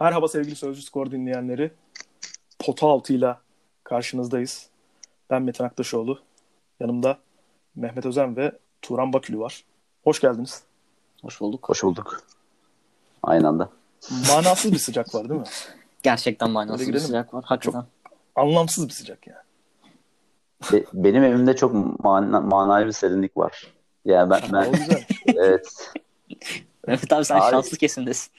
Merhaba sevgili Sözcü Skor dinleyenleri. Pota altıyla karşınızdayız. Ben Metin Aktaşoğlu. Yanımda Mehmet Özen ve Turan Bakülü var. Hoş geldiniz. Hoş bulduk. Hoş bulduk. Aynı anda. Manasız bir sıcak var değil mi? Gerçekten manasız bir sıcak var. Hakikaten. Anlamsız bir sıcak yani. Be- benim evimde çok mana- manavi bir serinlik var. Yani ben, ben evet. Mehmet abi sen Abi- şanslı kesindesin.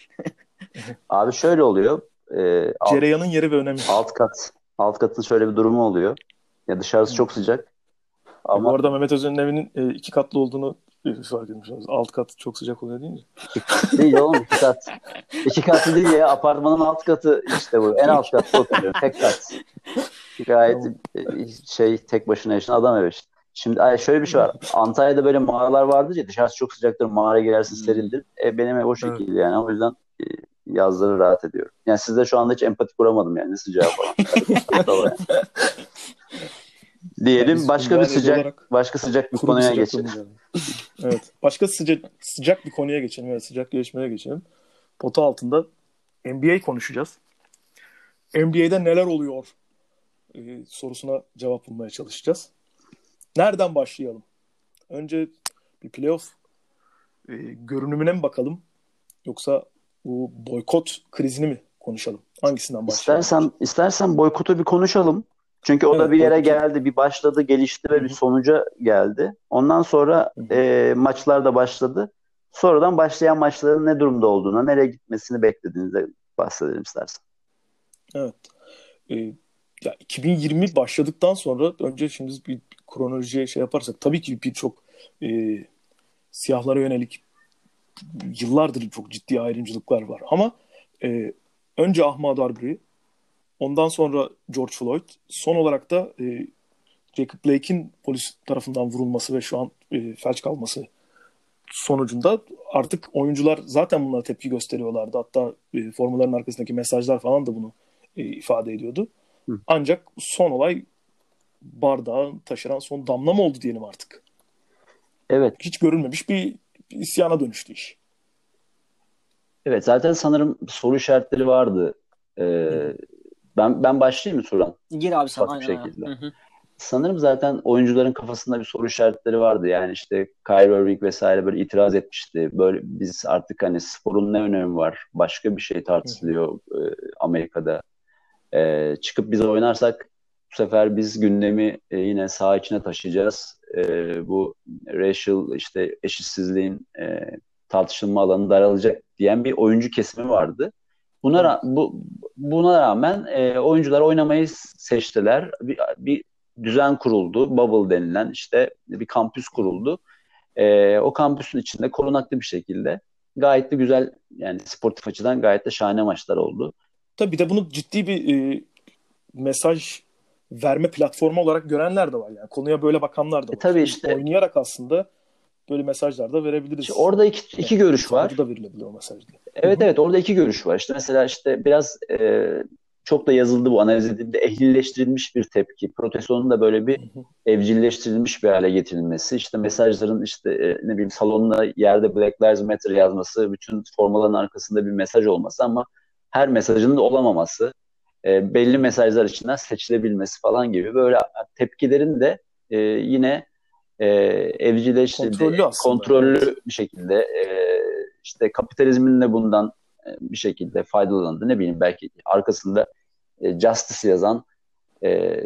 Abi şöyle oluyor. E, alt, Cereyanın yeri ve önemi. alt kat alt katın şöyle bir durumu oluyor. Ya dışarısı çok sıcak. Bu Ama arada Mehmet Özen'in evinin e, iki katlı olduğunu e, fark etmişsiniz. Alt kat çok sıcak oluyor deyince. değil oğlum iki kat. İki katlı değil ya. Apartmanın alt katı işte bu. En alt katta oturuyorum. Tek kat. Gayet e, şey tek başına yaşayan adam evi işte. Şimdi şöyle bir şey var. Antalya'da böyle mağaralar vardır ya dışarısı çok sıcaktır. Mağaraya girersin Hmm. serindir. E, benim ev o şekilde yani. O yüzden e, yazları rahat ediyorum. Yani sizde şu anda hiç empati kuramadım yani. Ne sıcağı falan. Yani. Diyelim Biz başka bir sıcak olarak başka sıcak bir konuya sıcak geçelim. evet. Başka sıcak, sıcak bir konuya geçelim. Evet, sıcak gelişmeye geçelim. Pota altında NBA konuşacağız. NBA'de neler oluyor e, sorusuna cevap bulmaya çalışacağız. Nereden başlayalım? Önce bir playoff e, görünümüne mi bakalım? Yoksa bu boykot krizini mi konuşalım? Hangisinden başlayalım? İstersen istersen boykotu bir konuşalım. Çünkü o da Evet, bir yere boykotu. geldi, bir başladı, gelişti ve Hı bir sonuca geldi. Ondan sonra e, maçlar da başladı. Sonradan başlayan maçların ne durumda olduğuna, nereye gitmesini beklediğinizde bahsedelim istersen. Evet. Ee, ya 2020 başladıktan sonra önce şimdi bir kronolojiye şey yaparsak tabii ki birçok e, siyahlara yönelik yıllardır çok ciddi ayrımcılıklar var. Ama e, önce Ahmaud Arbery, ondan sonra George Floyd, son olarak da e, Jacob Blake'in polis tarafından vurulması ve şu an e, felç kalması sonucunda artık oyuncular zaten bunlara tepki gösteriyorlardı. Hatta e, formaların arkasındaki mesajlar falan da bunu e, ifade ediyordu. Hı. Ancak son olay bardağı taşıran son damla mı oldu diyelim artık. Evet, Hiç görülmemiş bir, bir isyana dönüştü iş. evet zaten sanırım soru işaretleri vardı. Ee, Hı. ben ben başlayayım mı Turan? Gir abi sen aynen. şekilde. Hı hı. Sanırım zaten oyuncuların kafasında bir soru işaretleri vardı. Yani işte Kyrie Irving vesaire böyle itiraz etmişti. Böyle biz artık hani sporun ne önemi var? Başka bir şey tartışılıyor e, Amerika'da. E, çıkıp biz oynarsak bu sefer biz gündemi e, yine saha içine taşıyacağız. E, bu racial işte eşitsizliğin e, tartışılma alanı daralacak diyen bir oyuncu kesimi vardı. Buna bu buna rağmen e, oyuncular oynamayı seçtiler. Bir, bir düzen kuruldu. Bubble denilen işte bir kampüs kuruldu. Ee, o kampüsün içinde korunaklı bir şekilde gayet de güzel yani sportif açıdan gayet de şahane maçlar oldu. Tabii de bunu ciddi bir e, mesaj verme platformu olarak görenler de var. Yani konuya böyle bakanlar da var. E tabii işte- Oynayarak aslında böyle mesajlar da verebiliriz. İşte orada iki, iki görüş var. Da verilebilir o mesaj. diye. Evet Hı hı. evet orada iki görüş var. İşte mesela işte biraz e, çok da yazıldı bu analiz edildi. Ehlileştirilmiş bir tepki. Protestonun da böyle bir Hı hı. evcilleştirilmiş bir hale getirilmesi. İşte mesajların işte e, ne bileyim salonda yerde Black Lives Matter yazması, bütün formaların arkasında bir mesaj olması ama her mesajının da olamaması, e, belli mesajlar içinden seçilebilmesi falan gibi böyle tepkilerin de e, yine e, evcilleştirildiği, Kontrollü aslında. kontrollü bir şekilde e, işte kapitalizmin de bundan e, bir şekilde faydalandı. Ne bileyim belki arkasında e, Justice yazan e,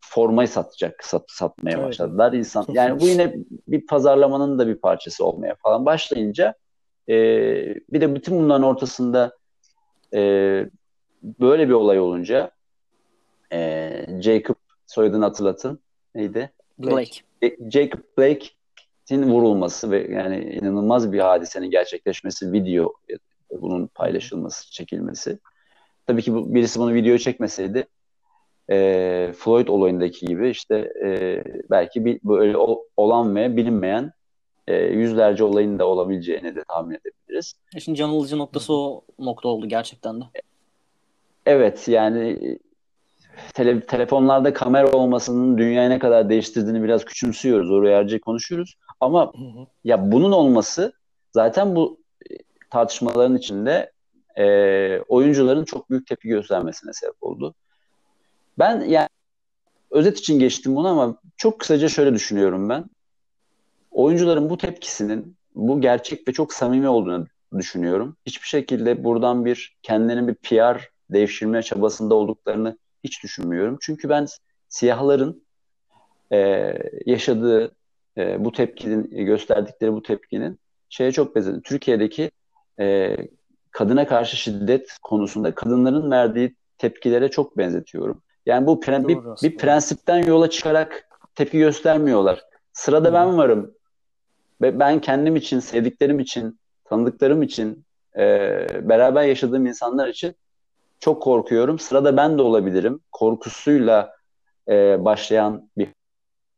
formayı satacak, sat, satmaya Evet. başladılar insan. Yani bu yine bir pazarlamanın da bir parçası olmaya falan başlayınca e, bir de bütün bunların ortasında e, böyle bir olay olunca e, Jacob soyadını hatırlatın. Neydi? Blake. E, Jacob Blake'in vurulması ve yani inanılmaz bir hadisenin gerçekleşmesi, video bunun paylaşılması, çekilmesi. Tabii ki bu, birisi bunu video çekmeseydi e, Floyd olayındaki gibi işte e, belki bir böyle o- olan ve bilinmeyen e, yüzlerce olayın da olabileceğini de tahmin edebiliriz. İşin can alıcı noktası o nokta oldu gerçekten de. Evet yani tele, telefonlarda kamera olmasının dünyayı ne kadar değiştirdiğini biraz küçümsüyoruz. Oraya ayrıca konuşuyoruz. Ama Hı hı. ya bunun olması zaten bu e, tartışmaların içinde e, oyuncuların çok büyük tepki göstermesine sebep oldu. Ben yani özet için geçtim bunu ama çok kısaca şöyle düşünüyorum ben. Oyuncuların bu tepkisinin bu gerçek ve çok samimi olduğunu düşünüyorum. Hiçbir şekilde buradan bir kendilerinin bir PR devşirme çabasında olduklarını hiç düşünmüyorum. Çünkü ben siyahların e, yaşadığı e, bu tepkinin gösterdikleri bu tepkinin şeye çok benzedim. Türkiye'deki e, kadına karşı şiddet konusunda kadınların verdiği tepkilere çok benzetiyorum. Yani bu pre- bir, bir prensipten yola çıkarak tepki göstermiyorlar. Sırada ben varım. Ve ben kendim için, sevdiklerim için, tanıdıklarım için, e, beraber yaşadığım insanlar için çok korkuyorum. Sırada ben de olabilirim. Korkusuyla e, başlayan bir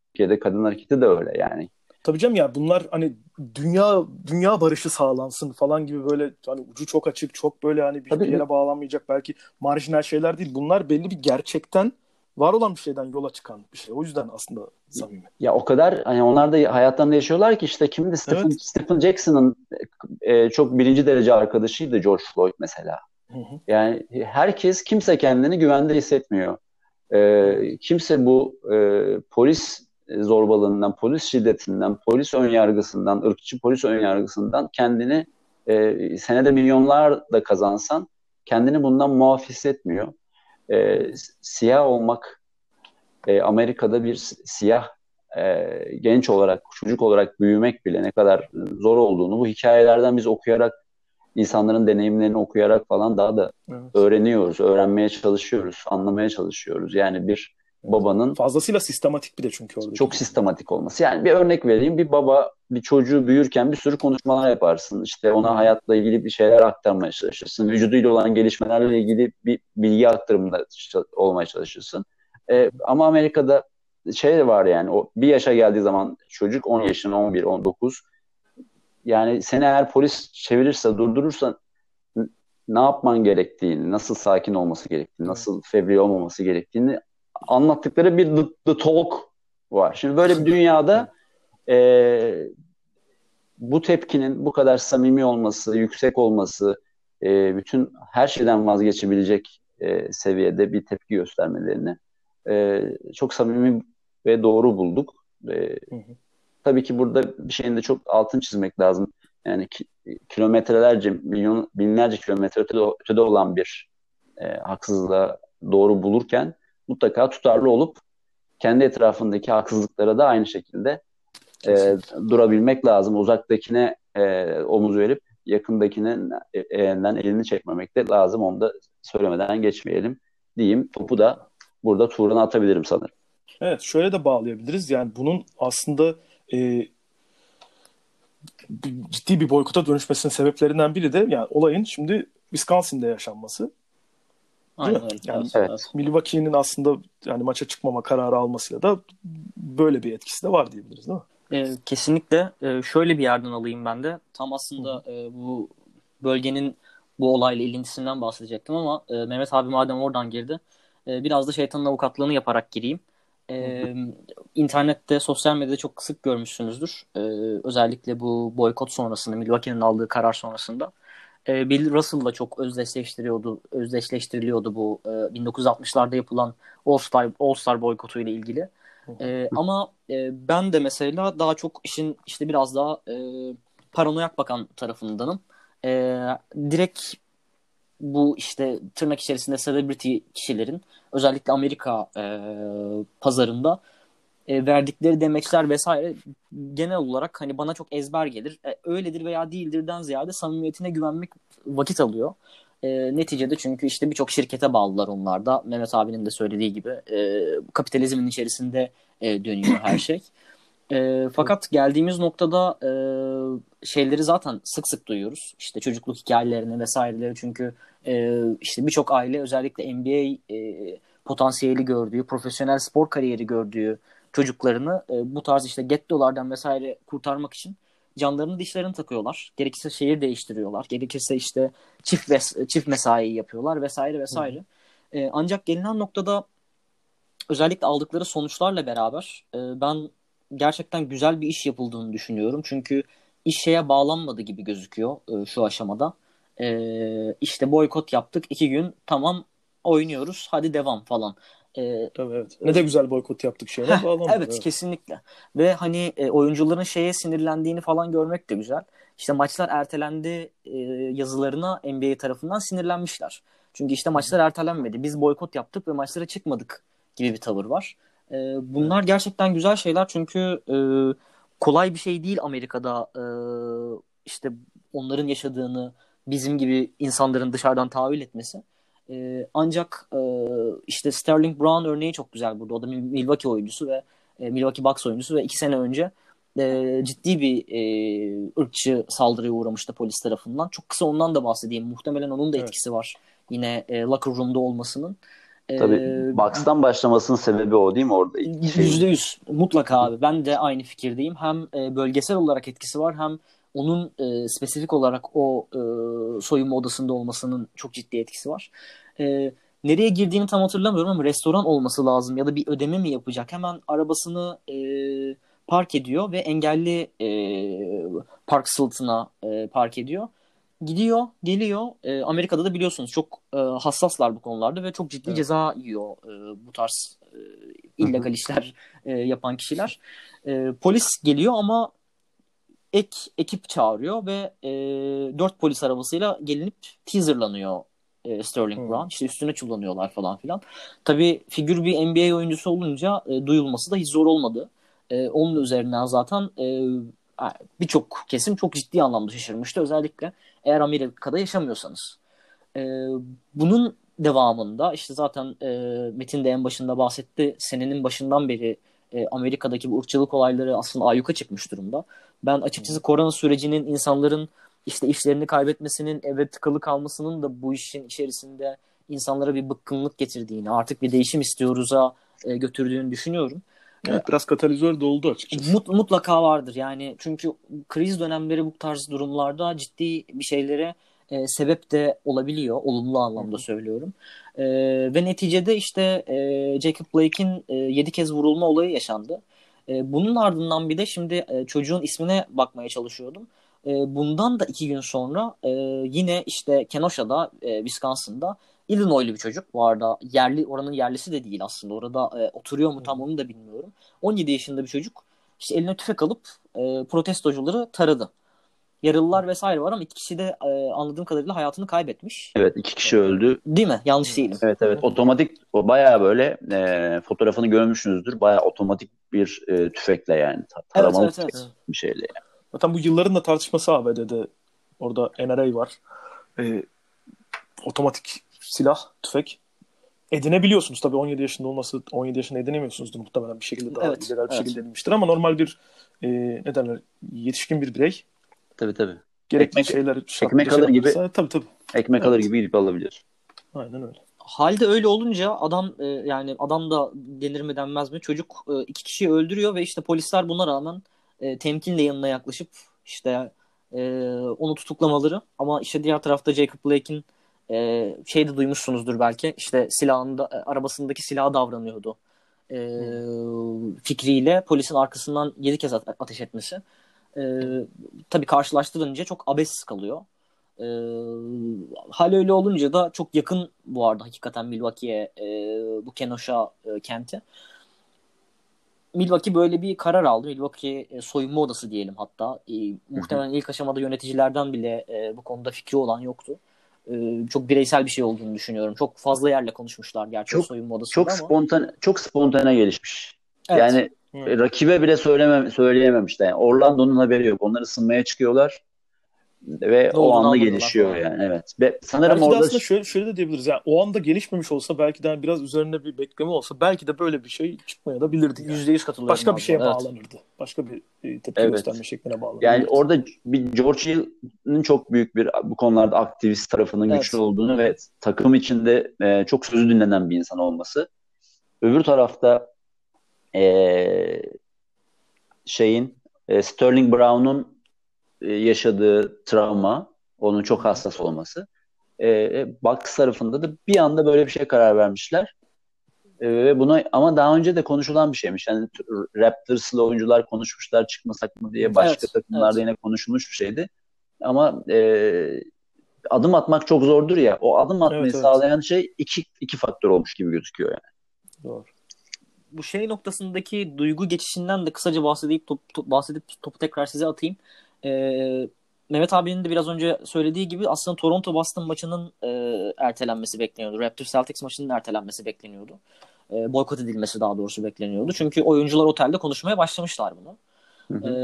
Türkiye'de kadın hareketi de öyle yani. Tabii canım ya bunlar hani dünya dünya barışı sağlansın falan gibi böyle hani ucu çok açık, çok böyle hani bir, Tabii. yere bağlanmayacak belki marjinal şeyler değil. Bunlar belli bir gerçekten var olan bir şeyden yola çıkan bir şey. O yüzden aslında samimi. Ya o kadar hani onlar da hayatlarında yaşıyorlar ki işte kimdi Stephen, Evet. Stephen Jackson'ın e, çok birinci derece arkadaşıydı George Floyd mesela. Yani herkes kimse kendini güvende hissetmiyor. E, kimse bu e, polis zorbalığından, polis şiddetinden, polis önyargısından, ırkçı polis önyargısından kendini e, senede milyonlar da kazansan kendini bundan muaf hissetmiyor. E, siyah olmak e, Amerika'da bir si- siyah e, genç olarak, çocuk olarak büyümek bile ne kadar zor olduğunu bu hikayelerden biz okuyarak, insanların deneyimlerini okuyarak falan daha da Evet. öğreniyoruz, öğrenmeye çalışıyoruz, anlamaya çalışıyoruz. Yani bir babanın Fazlasıyla sistematik bir de çünkü orada. çok sistematik olması. Yani bir örnek vereyim. Bir baba bir çocuğu büyürken bir sürü konuşmalar yaparsın. İşte ona hayatla ilgili bir şeyler aktarmaya çalışırsın. Vücuduyla olan gelişmelerle ilgili bir bilgi aktarımında olmaya çalışırsın. Ee, ama Amerika'da şey var yani o bir yaşa geldiği zaman çocuk 10 yaşında 11 19 yani seni eğer polis çevirirse durdurursa ne yapman gerektiğini, nasıl sakin olması gerektiğini, nasıl fevri olmaması gerektiğini anlattıkları bir the, the talk var. Şimdi böyle bir dünyada e, bu tepkinin bu kadar samimi olması, yüksek olması, e, bütün her şeyden vazgeçebilecek e, seviyede bir tepki göstermelerini e, çok samimi ve doğru bulduk. E, Hı hı. Tabii ki burada bir şeyin de çok altın çizmek lazım. Yani ki, kilometrelerce, milyon, binlerce kilometre ötede, ötede olan bir e, haksızlığa doğru bulurken mutlaka tutarlı olup kendi etrafındaki haksızlıklara da aynı şekilde e, durabilmek lazım. Uzaktakine e, omuz verip yakındakine e, elini çekmemek de lazım. Onu da söylemeden geçmeyelim diyeyim. Topu da burada Turan'a atabilirim sanırım. Evet, şöyle de bağlayabiliriz. Yani bunun aslında e, ciddi bir boykota dönüşmesinin sebeplerinden biri de yani olayın şimdi Wisconsin'de yaşanması. Aynen. Yani- Evet. Milwaukee'nin aslında yani maça çıkmama kararı almasıyla da böyle bir etkisi de var diyebiliriz değil mi? Ee, kesinlikle Ee, şöyle bir yerden alayım ben de. Tam aslında e, bu bölgenin bu olayla ilintisinden bahsedecektim ama e, Mehmet abi madem oradan girdi e, biraz da şeytanın avukatlığını yaparak gireyim. E, internette, sosyal medyada çok sık görmüşsünüzdür. E, özellikle bu boykot sonrasında, Milwaukee'nin aldığı karar sonrasında. E, Bill Russell'la çok özdeşleştiriyordu, özdeşleştiriliyordu bu e, 1960'larda yapılan All-Star, All-Star boykotu ile ilgili. E, ama e, ben de mesela daha çok işin işte biraz daha e, paranoyak bakan tarafındanım. E, direkt bu işte tırnak içerisinde celebrity kişilerin özellikle Amerika e, pazarında e, verdikleri demeçler vesaire genel olarak hani bana çok ezber gelir. E, öyledir veya değildirden ziyade samimiyetine güvenmek vakit alıyor. E, neticede çünkü işte birçok şirkete bağlılar onlar da. Mehmet abinin de söylediği gibi e, kapitalizmin içerisinde e, dönüyor her şey. E, fakat geldiğimiz noktada e, şeyleri zaten sık sık duyuyoruz. İşte çocukluk hikayelerini vesaireleri çünkü e, işte birçok aile özellikle NBA e, potansiyeli gördüğü, profesyonel spor kariyeri gördüğü çocuklarını e, bu tarz işte gettolardan vesaire kurtarmak için canlarını dişlerini takıyorlar. Gerekirse şehir değiştiriyorlar. Gerekirse işte çift ves- çift mesai yapıyorlar vesaire vesaire. E, ancak gelinen noktada özellikle aldıkları sonuçlarla beraber e, ben gerçekten güzel bir iş yapıldığını düşünüyorum. Çünkü iş şeye bağlanmadı gibi gözüküyor e, şu aşamada. E, işte boykot yaptık iki gün tamam oynuyoruz hadi devam falan. E, Tabii evet. Ne de güzel boykot yaptık şeyine bağlanmadı. Evet, evet kesinlikle. Ve hani e, oyuncuların şeye sinirlendiğini falan görmek de güzel. İşte maçlar ertelendi e, yazılarına NBA tarafından sinirlenmişler. Çünkü işte maçlar ertelenmedi. Biz boykot yaptık ve maçlara çıkmadık gibi bir tavır var. E, bunlar gerçekten güzel şeyler çünkü e, kolay bir şey değil Amerika'da e, işte onların yaşadığını bizim gibi insanların dışarıdan tahayyül etmesi. E, ancak e, işte Sterling Brown örneği çok güzel burada. O da Milwaukee oyuncusu ve e, Milwaukee Bucks oyuncusu ve iki sene önce e, ciddi bir e, ırkçı saldırıya uğramıştı polis tarafından. Çok kısa ondan da bahsedeyim. Muhtemelen onun da etkisi evet. var. Yine e, locker room'da olmasının. Tabii ee, Bucks'tan başlamasının sebebi o değil mi orada? Yüzde yüz mutlaka abi. Ben de aynı fikirdeyim. Hem e, bölgesel olarak etkisi var hem onun e, spesifik olarak o e, soyunma odasında olmasının çok ciddi etkisi var. E, nereye girdiğini tam hatırlamıyorum ama restoran olması lazım ya da bir ödeme mi yapacak? Hemen arabasını e, park ediyor ve engelli e, park sıltına e, park ediyor gidiyor, geliyor. E, Amerika'da da biliyorsunuz çok e, hassaslar bu konularda ve çok ciddi evet. ceza yiyor e, bu tarz e, illegal işler e, yapan kişiler. E, polis geliyor ama ek ekip çağırıyor ve e, dört polis arabasıyla gelinip teaserlanıyor e, Sterling Hı. Brown. İşte üstüne çullanıyorlar falan filan. Tabii figür bir NBA oyuncusu olunca e, duyulması da hiç zor olmadı. E, onun üzerinden zaten e, birçok kesim çok ciddi anlamda şaşırmıştı. Özellikle eğer Amerika'da yaşamıyorsanız. E, bunun devamında işte zaten e, Metin de en başında bahsetti. Senenin başından beri e, Amerika'daki bu ırkçılık olayları aslında ayyuka çıkmış durumda. Ben açıkçası korona sürecinin insanların işte işlerini kaybetmesinin, eve tıkalı kalmasının da bu işin içerisinde insanlara bir bıkkınlık getirdiğini, artık bir değişim istiyoruz'a e, götürdüğünü düşünüyorum. Evet biraz katalizör de oldu açıkçası. Mut, mutlaka vardır yani çünkü kriz dönemleri bu tarz durumlarda ciddi bir şeylere e, sebep de olabiliyor olumlu anlamda söylüyorum. E, ve neticede işte e, Jacob Blake'in e, 7 kez vurulma olayı yaşandı. E, bunun ardından bir de şimdi e, çocuğun ismine bakmaya çalışıyordum. E, bundan da iki gün sonra e, yine işte Kenosha'da, e, Wisconsin'da Illinois'lu bir çocuk. Bu arada yerli oranın yerlisi de değil aslında. Orada e, oturuyor mu tam onu da bilmiyorum. 17 yaşında bir çocuk işte eline tüfek alıp e, protestocuları taradı. Yaralılar vesaire var ama iki kişi de e, anladığım kadarıyla hayatını kaybetmiş. Evet iki kişi öldü. Değil mi? Yanlış değilim. Evet evet otomatik o bayağı böyle e, fotoğrafını görmüşsünüzdür. Bayağı otomatik bir e, tüfekle yani taramalı evet, evet, evet. bir şeyle yani. Zaten bu yılların da tartışması ABD'de orada NRA var. E, otomatik silah, tüfek edinebiliyorsunuz. Tabii 17 yaşında olması 17 yaşında edinemiyorsunuzdur muhtemelen bir şekilde daha evet, bir evet. şekilde edinmiştir ama normal bir e, ne derler yetişkin bir birey tabii tabii. Gerekli ekmek, şeyler ekmek alır gibi tabii tabii. Ekmek evet. alır gibi gidip alabilir. Aynen öyle. Halde öyle olunca adam e, yani adam da denir mi denmez mi çocuk e, iki kişiyi öldürüyor ve işte polisler buna rağmen e, temkinle yanına yaklaşıp işte e, onu tutuklamaları ama işte diğer tarafta Jacob Blake'in e, şey de duymuşsunuzdur belki işte silahında e, arabasındaki silaha davranıyordu e, hmm. fikriyle polisin arkasından 7 kez ateş etmesi e, tabii karşılaştırınca çok abes kalıyor. E, hal öyle olunca da çok yakın bu arada hakikaten Milwaukee'ye e, bu Kenosha e, kenti. Milwaukee böyle bir karar aldı. Milwaukee e, soyunma odası diyelim hatta. E, muhtemelen ilk aşamada yöneticilerden bile e, bu konuda fikri olan yoktu. E, çok bireysel bir şey olduğunu düşünüyorum. Çok fazla yerle konuşmuşlar gerçi çok, soyunma odasında çok ama. Spontane, çok spontane gelişmiş. Evet. Yani Evet. Rakibe bile söylemem, söyleyememişler. Yani Orlando'nun haberi yok. Onlar ısınmaya çıkıyorlar ve ne o anda gelişiyor falan. yani. Evet. Ve sanırım belki orada aslında şöyle, şöyle de diyebiliriz. Yani o anda gelişmemiş olsa belki de biraz üzerine bir bekleme olsa belki de böyle bir şey çıkmaya da bilirdi. Yani. %100 katılıyorum. Başka bir şeye evet. bağlanırdı. Başka bir e, tepki evet. gösterme şekline bağlanırdı. Yani orada bir George Hill'in çok büyük bir bu konularda aktivist tarafının evet. güçlü olduğunu ve takım içinde e, çok sözü dinlenen bir insan olması. Öbür tarafta e, şeyin e, Sterling Brown'un yaşadığı travma, onun çok hassas olması. E, Bucks tarafında da bir anda böyle bir şey karar vermişler. E, ve buna ama daha önce de konuşulan bir şeymiş. Yani Raptors'lı oyuncular konuşmuşlar çıkmasak mı diye başka evet, takımlarda evet. yine konuşulmuş bir şeydi. Ama e, adım atmak çok zordur ya. O adım atmayı evet, sağlayan evet. şey iki, iki faktör olmuş gibi gözüküyor yani. Doğru. Bu şey noktasındaki duygu geçişinden de kısaca bahsedip top, top, bahsedip topu tekrar size atayım. Ee, Mehmet abinin de biraz önce söylediği gibi aslında Toronto Boston maçının e, ertelenmesi bekleniyordu. Raptors Celtics maçının ertelenmesi bekleniyordu. E, boykot edilmesi daha doğrusu bekleniyordu. Çünkü oyuncular otelde konuşmaya başlamışlar bunu. Hı hı. E,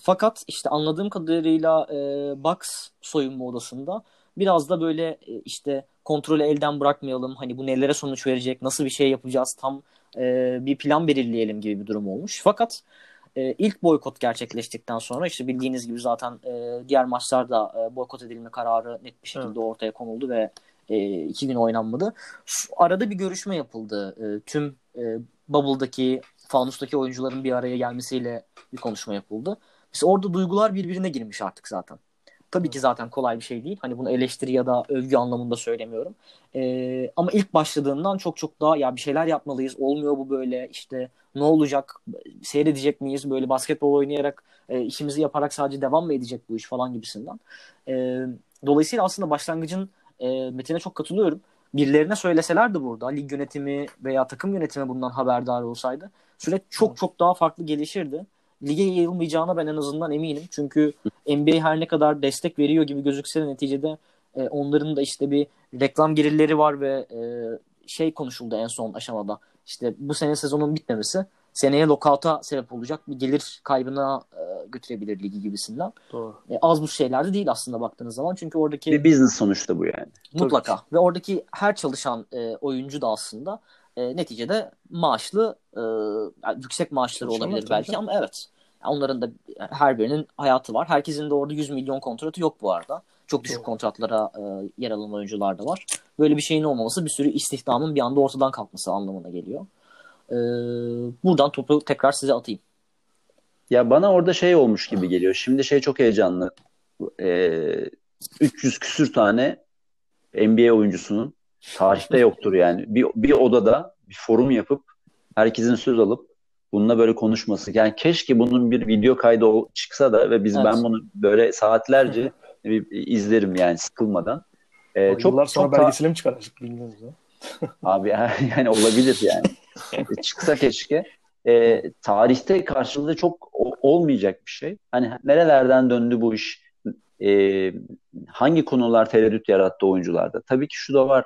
fakat işte anladığım kadarıyla e, Bucks soyunma odasında biraz da böyle e, işte kontrolü elden bırakmayalım. Hani bu nelere sonuç verecek, nasıl bir şey yapacağız tam e, bir plan belirleyelim gibi bir durum olmuş. Fakat e, ilk boykot gerçekleştikten sonra işte bildiğiniz gibi zaten e, diğer maçlarda e, boykot edilme kararı net bir şekilde evet. ortaya konuldu ve e, iki gün oynanmadı. Şu, arada bir görüşme yapıldı. E, tüm e, Bubble'daki, Fanus'taki oyuncuların bir araya gelmesiyle bir konuşma yapıldı. Mesela orada duygular birbirine girmiş artık zaten. Tabii ki zaten kolay bir şey değil. Hani bunu eleştiri ya da övgü anlamında söylemiyorum. Ee, ama ilk başladığından çok çok daha ya bir şeyler yapmalıyız. Olmuyor bu böyle işte ne olacak? Seyredecek miyiz? Böyle basketbol oynayarak e, işimizi yaparak sadece devam mı edecek bu iş falan gibisinden. E, dolayısıyla aslında başlangıcın e, Metin'e çok katılıyorum. Birilerine söyleselerdi burada lig yönetimi veya takım yönetimi bundan haberdar olsaydı süreç çok çok daha farklı gelişirdi. Lige yayılmayacağına ben en azından eminim. Çünkü NBA her ne kadar destek veriyor gibi gözükse de neticede e, onların da işte bir reklam gelirleri var ve e, şey konuşuldu en son aşamada. İşte bu sene sezonun bitmemesi seneye lockout'a sebep olacak bir gelir kaybına e, götürebilir ligi gibisinden. Doğru. E, az bu şeyler de değil aslında baktığınız zaman. Çünkü oradaki bir business sonuçta bu yani. Mutlaka. Ve oradaki her çalışan e, oyuncu da aslında e, neticede maaşlı e, yani yüksek maaşları Çalışanlar olabilir belki ama evet. Onların da her birinin hayatı var. Herkesin de orada 100 milyon kontratı yok bu arada. Çok düşük Doğru. kontratlara e, yer alan oyuncular da var. Böyle bir şeyin olmaması bir sürü istihdamın bir anda ortadan kalkması anlamına geliyor. E, buradan topu tekrar size atayım. Ya bana orada şey olmuş gibi geliyor. Şimdi şey çok heyecanlı. E, 300 küsür tane NBA oyuncusunun tarihte yoktur yani. Bir, bir odada bir forum yapıp herkesin söz alıp bununla böyle konuşması. Yani keşke bunun bir video kaydı çıksa da ve biz evet. ben bunu böyle saatlerce bir izlerim yani sıkılmadan. Ee, çok, yıllar sonra çok belgeseli mi çıkaracak bilmiyoruz ya. Abi yani olabilir yani. E, çıksa keşke. Ee, tarihte karşılığı çok olmayacak bir şey. Hani nerelerden döndü bu iş? Ee, hangi konular tereddüt yarattı oyuncularda? Tabii ki şu da var.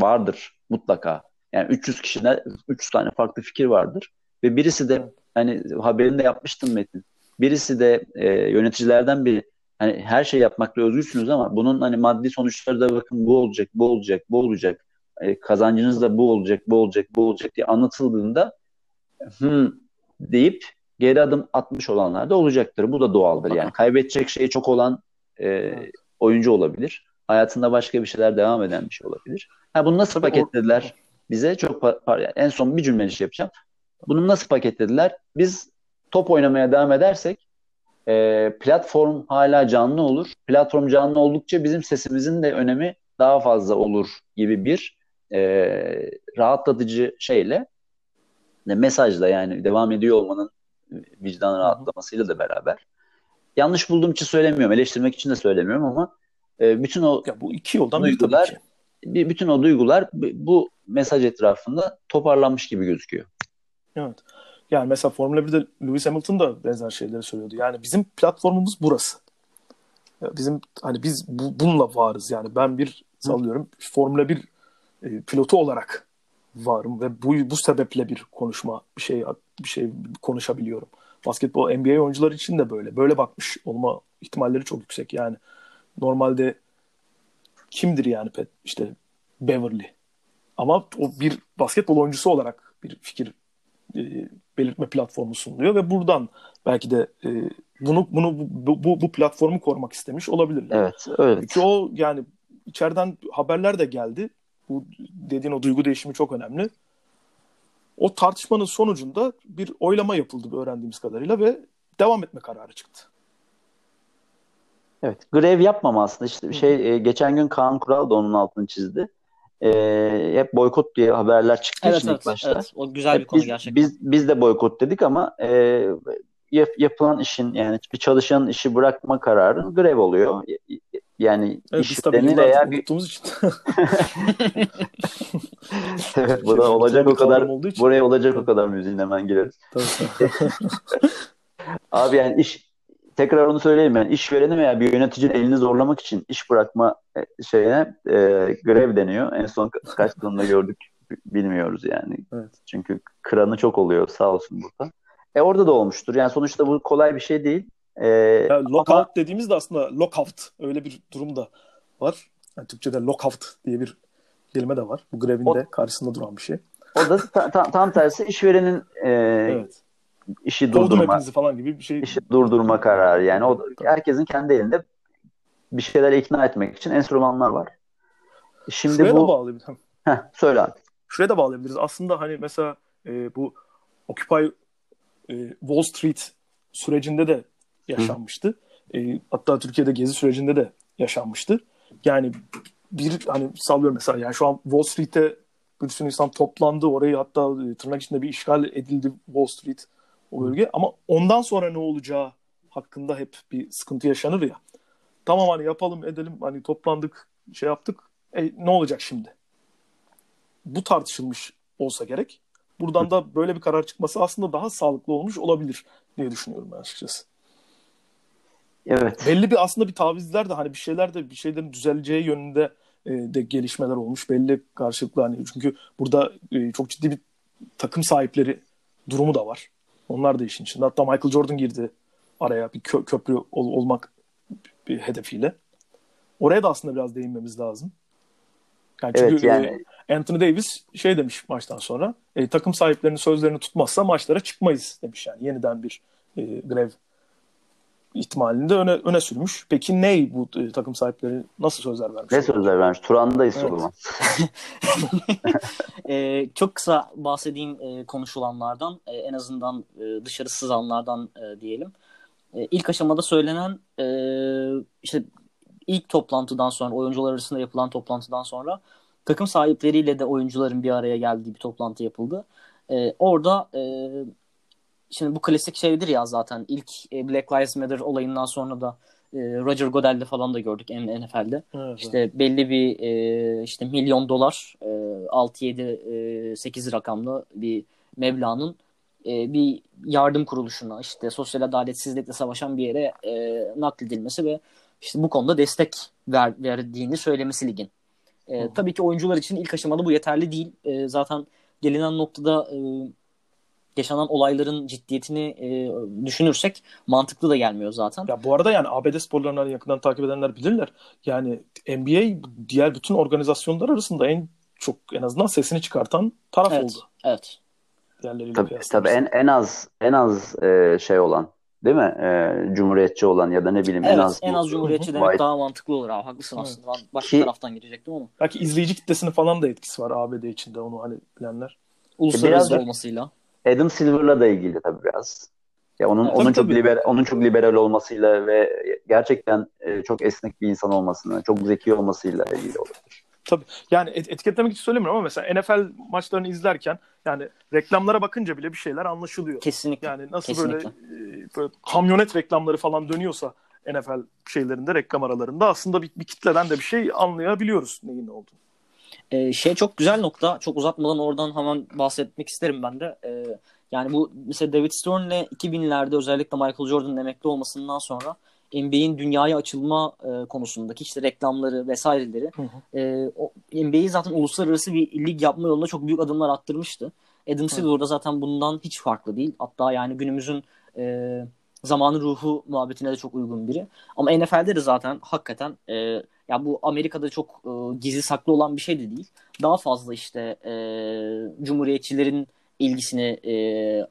Vardır mutlaka. Yani 300 kişiden 300 tane farklı fikir vardır. Ve birisi de hani haberini de yapmıştım Metin. Birisi de e, yöneticilerden biri hani her şey yapmakla özgürsünüz ama bunun hani maddi sonuçları da bakın bu olacak, bu olacak, bu olacak. E, kazancınız da bu olacak, bu olacak, bu olacak diye anlatıldığında hmm, deyip geri adım atmış olanlar da olacaktır. Bu da doğaldır yani. Kaybedecek şey çok olan e, oyuncu olabilir. Hayatında başka bir şeyler devam eden bir şey olabilir. Ha bunu nasıl Tabii paketlediler? O... Bize çok en son bir cümle şey yapacağım. Bunu nasıl paketlediler? Biz top oynamaya devam edersek e, platform hala canlı olur. Platform canlı oldukça bizim sesimizin de önemi daha fazla olur gibi bir e, rahatlatıcı şeyle de mesajla yani devam ediyor olmanın vicdan rahatlamasıyla da beraber. Yanlış bulduğum için söylemiyorum, eleştirmek için de söylemiyorum ama e, bütün o ya bu iki yoldan duygular, bir bütün o duygular bu mesaj etrafında toparlanmış gibi gözüküyor. Evet. Yani mesela Formula 1'de Lewis Hamilton da benzer şeyleri söylüyordu. Yani bizim platformumuz burası. Bizim hani biz bu, bununla varız yani. Ben bir sallıyorum Formula 1 e, pilotu olarak varım ve bu bu sebeple bir konuşma bir şey bir şey konuşabiliyorum. Basketbol NBA oyuncuları için de böyle. Böyle bakmış olma ihtimalleri çok yüksek. Yani normalde kimdir yani Pet işte Beverly. Ama o bir basketbol oyuncusu olarak bir fikir e, belirtme platformu sunuluyor ve buradan belki de e, bunu bunu bu, bu, bu platformu korumak istemiş olabilirler. Evet, evet. Çünkü o yani içeriden haberler de geldi. Bu dediğin o duygu değişimi çok önemli. O tartışmanın sonucunda bir oylama yapıldı öğrendiğimiz kadarıyla ve devam etme kararı çıktı. Evet, grev yapmama aslında işte bir şey e, geçen gün Kaan Kural da onun altını çizdi. e, hep boykot diye haberler çıktı evet, için evet, ilk başta. Evet, o güzel bir hep konu biz, gerçekten. Biz, biz de boykot dedik ama e, yap, yapılan işin yani bir çalışanın işi bırakma kararı grev oluyor. Yani evet, işlerini veya bir... unuttuğumuz için. evet bu da olacak o kadar buraya olacak o kadar müziğin hemen gireriz. Abi yani iş tekrar onu söyleyeyim yani işvereni veya bir yöneticinin elini zorlamak için iş bırakma e, şeyine e, grev deniyor. En son kaç yılında gördük bilmiyoruz yani. Evet. Çünkü kıranı çok oluyor sağ olsun burada. E orada da olmuştur. Yani sonuçta bu kolay bir şey değil. E, yani lockout ama... dediğimiz de aslında lockout öyle bir durum da var. Yani Türkçe'de lockout diye bir kelime de var. Bu grevin o, de karşısında duran bir şey. O da ta, ta, tam tersi işverenin e, evet. İşi durdurma falan gibi bir şey. İşi durdurma kararı yani. O herkesin kendi elinde bir şeyler ikna etmek için enstrümanlar var. Şimdi Şuraya bu da bağlayabilirim. Heh, söyle abi. Şuraya da bağlayabiliriz. Aslında hani mesela e, bu Occupy e, Wall Street sürecinde de yaşanmıştı. E, hatta Türkiye'de gezi sürecinde de yaşanmıştı. Yani bir hani sallıyorum mesela yani şu an Wall Street'te bir sürü insan toplandı. Orayı hatta e, tırnak içinde bir işgal edildi Wall Street o bölge. Ama ondan sonra ne olacağı hakkında hep bir sıkıntı yaşanır ya. Tamam hani yapalım edelim hani toplandık şey yaptık. E, ne olacak şimdi? Bu tartışılmış olsa gerek. Buradan da böyle bir karar çıkması aslında daha sağlıklı olmuş olabilir diye düşünüyorum ben açıkçası. Evet. Belli bir aslında bir tavizler de hani bir şeyler de bir şeylerin düzeleceği yönünde e, de gelişmeler olmuş. Belli karşılıklı hani çünkü burada e, çok ciddi bir takım sahipleri durumu da var. Onlar da işin içinde. Hatta Michael Jordan girdi araya bir kö- köprü ol- olmak bir hedefiyle. Oraya da aslında biraz değinmemiz lazım. Yani çünkü evet, yani... E, Anthony Davis şey demiş maçtan sonra e, takım sahiplerinin sözlerini tutmazsa maçlara çıkmayız demiş yani yeniden bir e, grev ihtimalini de öne, öne sürmüş. Peki ne bu e, takım sahipleri nasıl sözler vermiş? Ne sözler vermiş? Turan'dayız evet. o zaman. e, çok kısa bahsedeyim e, konuşulanlardan. E, en azından e, dışarı sızanlardan e, diyelim. E, ilk aşamada söylenen e, işte ilk toplantıdan sonra oyuncular arasında yapılan toplantıdan sonra takım sahipleriyle de oyuncuların bir araya geldiği bir toplantı yapıldı. E, orada e, Şimdi bu klasik şeydir ya zaten ilk e, Black Lives Matter olayından sonra da e, Roger Goodell'de falan da gördük NFL'de. Evet, işte belli bir e, işte milyon dolar 6 7 8 rakamlı bir meblağın bir yardım kuruluşuna işte sosyal adaletsizlikle savaşan bir yere nakledilmesi ve işte bu konuda destek ver, verdiğini söylemesi ligin. E, tabii ki oyuncular için ilk aşamada bu yeterli değil. E, zaten gelinen noktada e, yaşanan olayların ciddiyetini e, düşünürsek mantıklı da gelmiyor zaten. Ya bu arada yani ABD sporlarını yakından takip edenler bilirler. Yani NBA diğer bütün organizasyonlar arasında en çok en azından sesini çıkartan taraf evet, oldu. Evet. Diğerleriyle tabii, tabii en en az en az e, şey olan değil mi? E, cumhuriyetçi olan ya da ne bileyim evet, en az en az cumhuriyetçi demek White... daha mantıklı olur abi. Haklısın evet. aslında. Ben başka Ki... taraftan girecektim ama. Belki izleyici kitlesinin falan da etkisi var ABD içinde onu hani bilenler. Uluslararası Biraz olmasıyla. Adam Silver'la da ilgili tabii biraz. Ya onun tabii, onun çok tabii. liberal onun çok liberal olmasıyla ve gerçekten e, çok esnek bir insan olmasını, çok zeki olmasıyla ilgili olabilir. Tabii. Yani et- etiketlemek için söylemiyorum ama mesela NFL maçlarını izlerken yani reklamlara bakınca bile bir şeyler anlaşılıyor. Kesinlikle. Yani nasıl Kesinlikle. böyle, e, böyle kamyonet reklamları falan dönüyorsa NFL şeylerinde reklam aralarında aslında bir, bir kitleden de bir şey anlayabiliyoruz neyin ne olduğunu. Ee, şey çok güzel nokta. Çok uzatmadan oradan hemen bahsetmek isterim ben de. Ee, yani bu mesela David Stern'le 2000'lerde özellikle Michael Jordan'ın emekli olmasından sonra NBA'in dünyaya açılma e, konusundaki işte reklamları vesaireleri hı hı. E, NBA'yi zaten uluslararası bir lig yapma yolunda çok büyük adımlar attırmıştı. Adam Silver da zaten bundan hiç farklı değil. Hatta yani günümüzün e, zamanı ruhu muhabbetine de çok uygun biri. Ama NFL'de de zaten hakikaten e, ya bu Amerika'da çok e, gizli saklı olan bir şey de değil. Daha fazla işte e, cumhuriyetçilerin ilgisini e,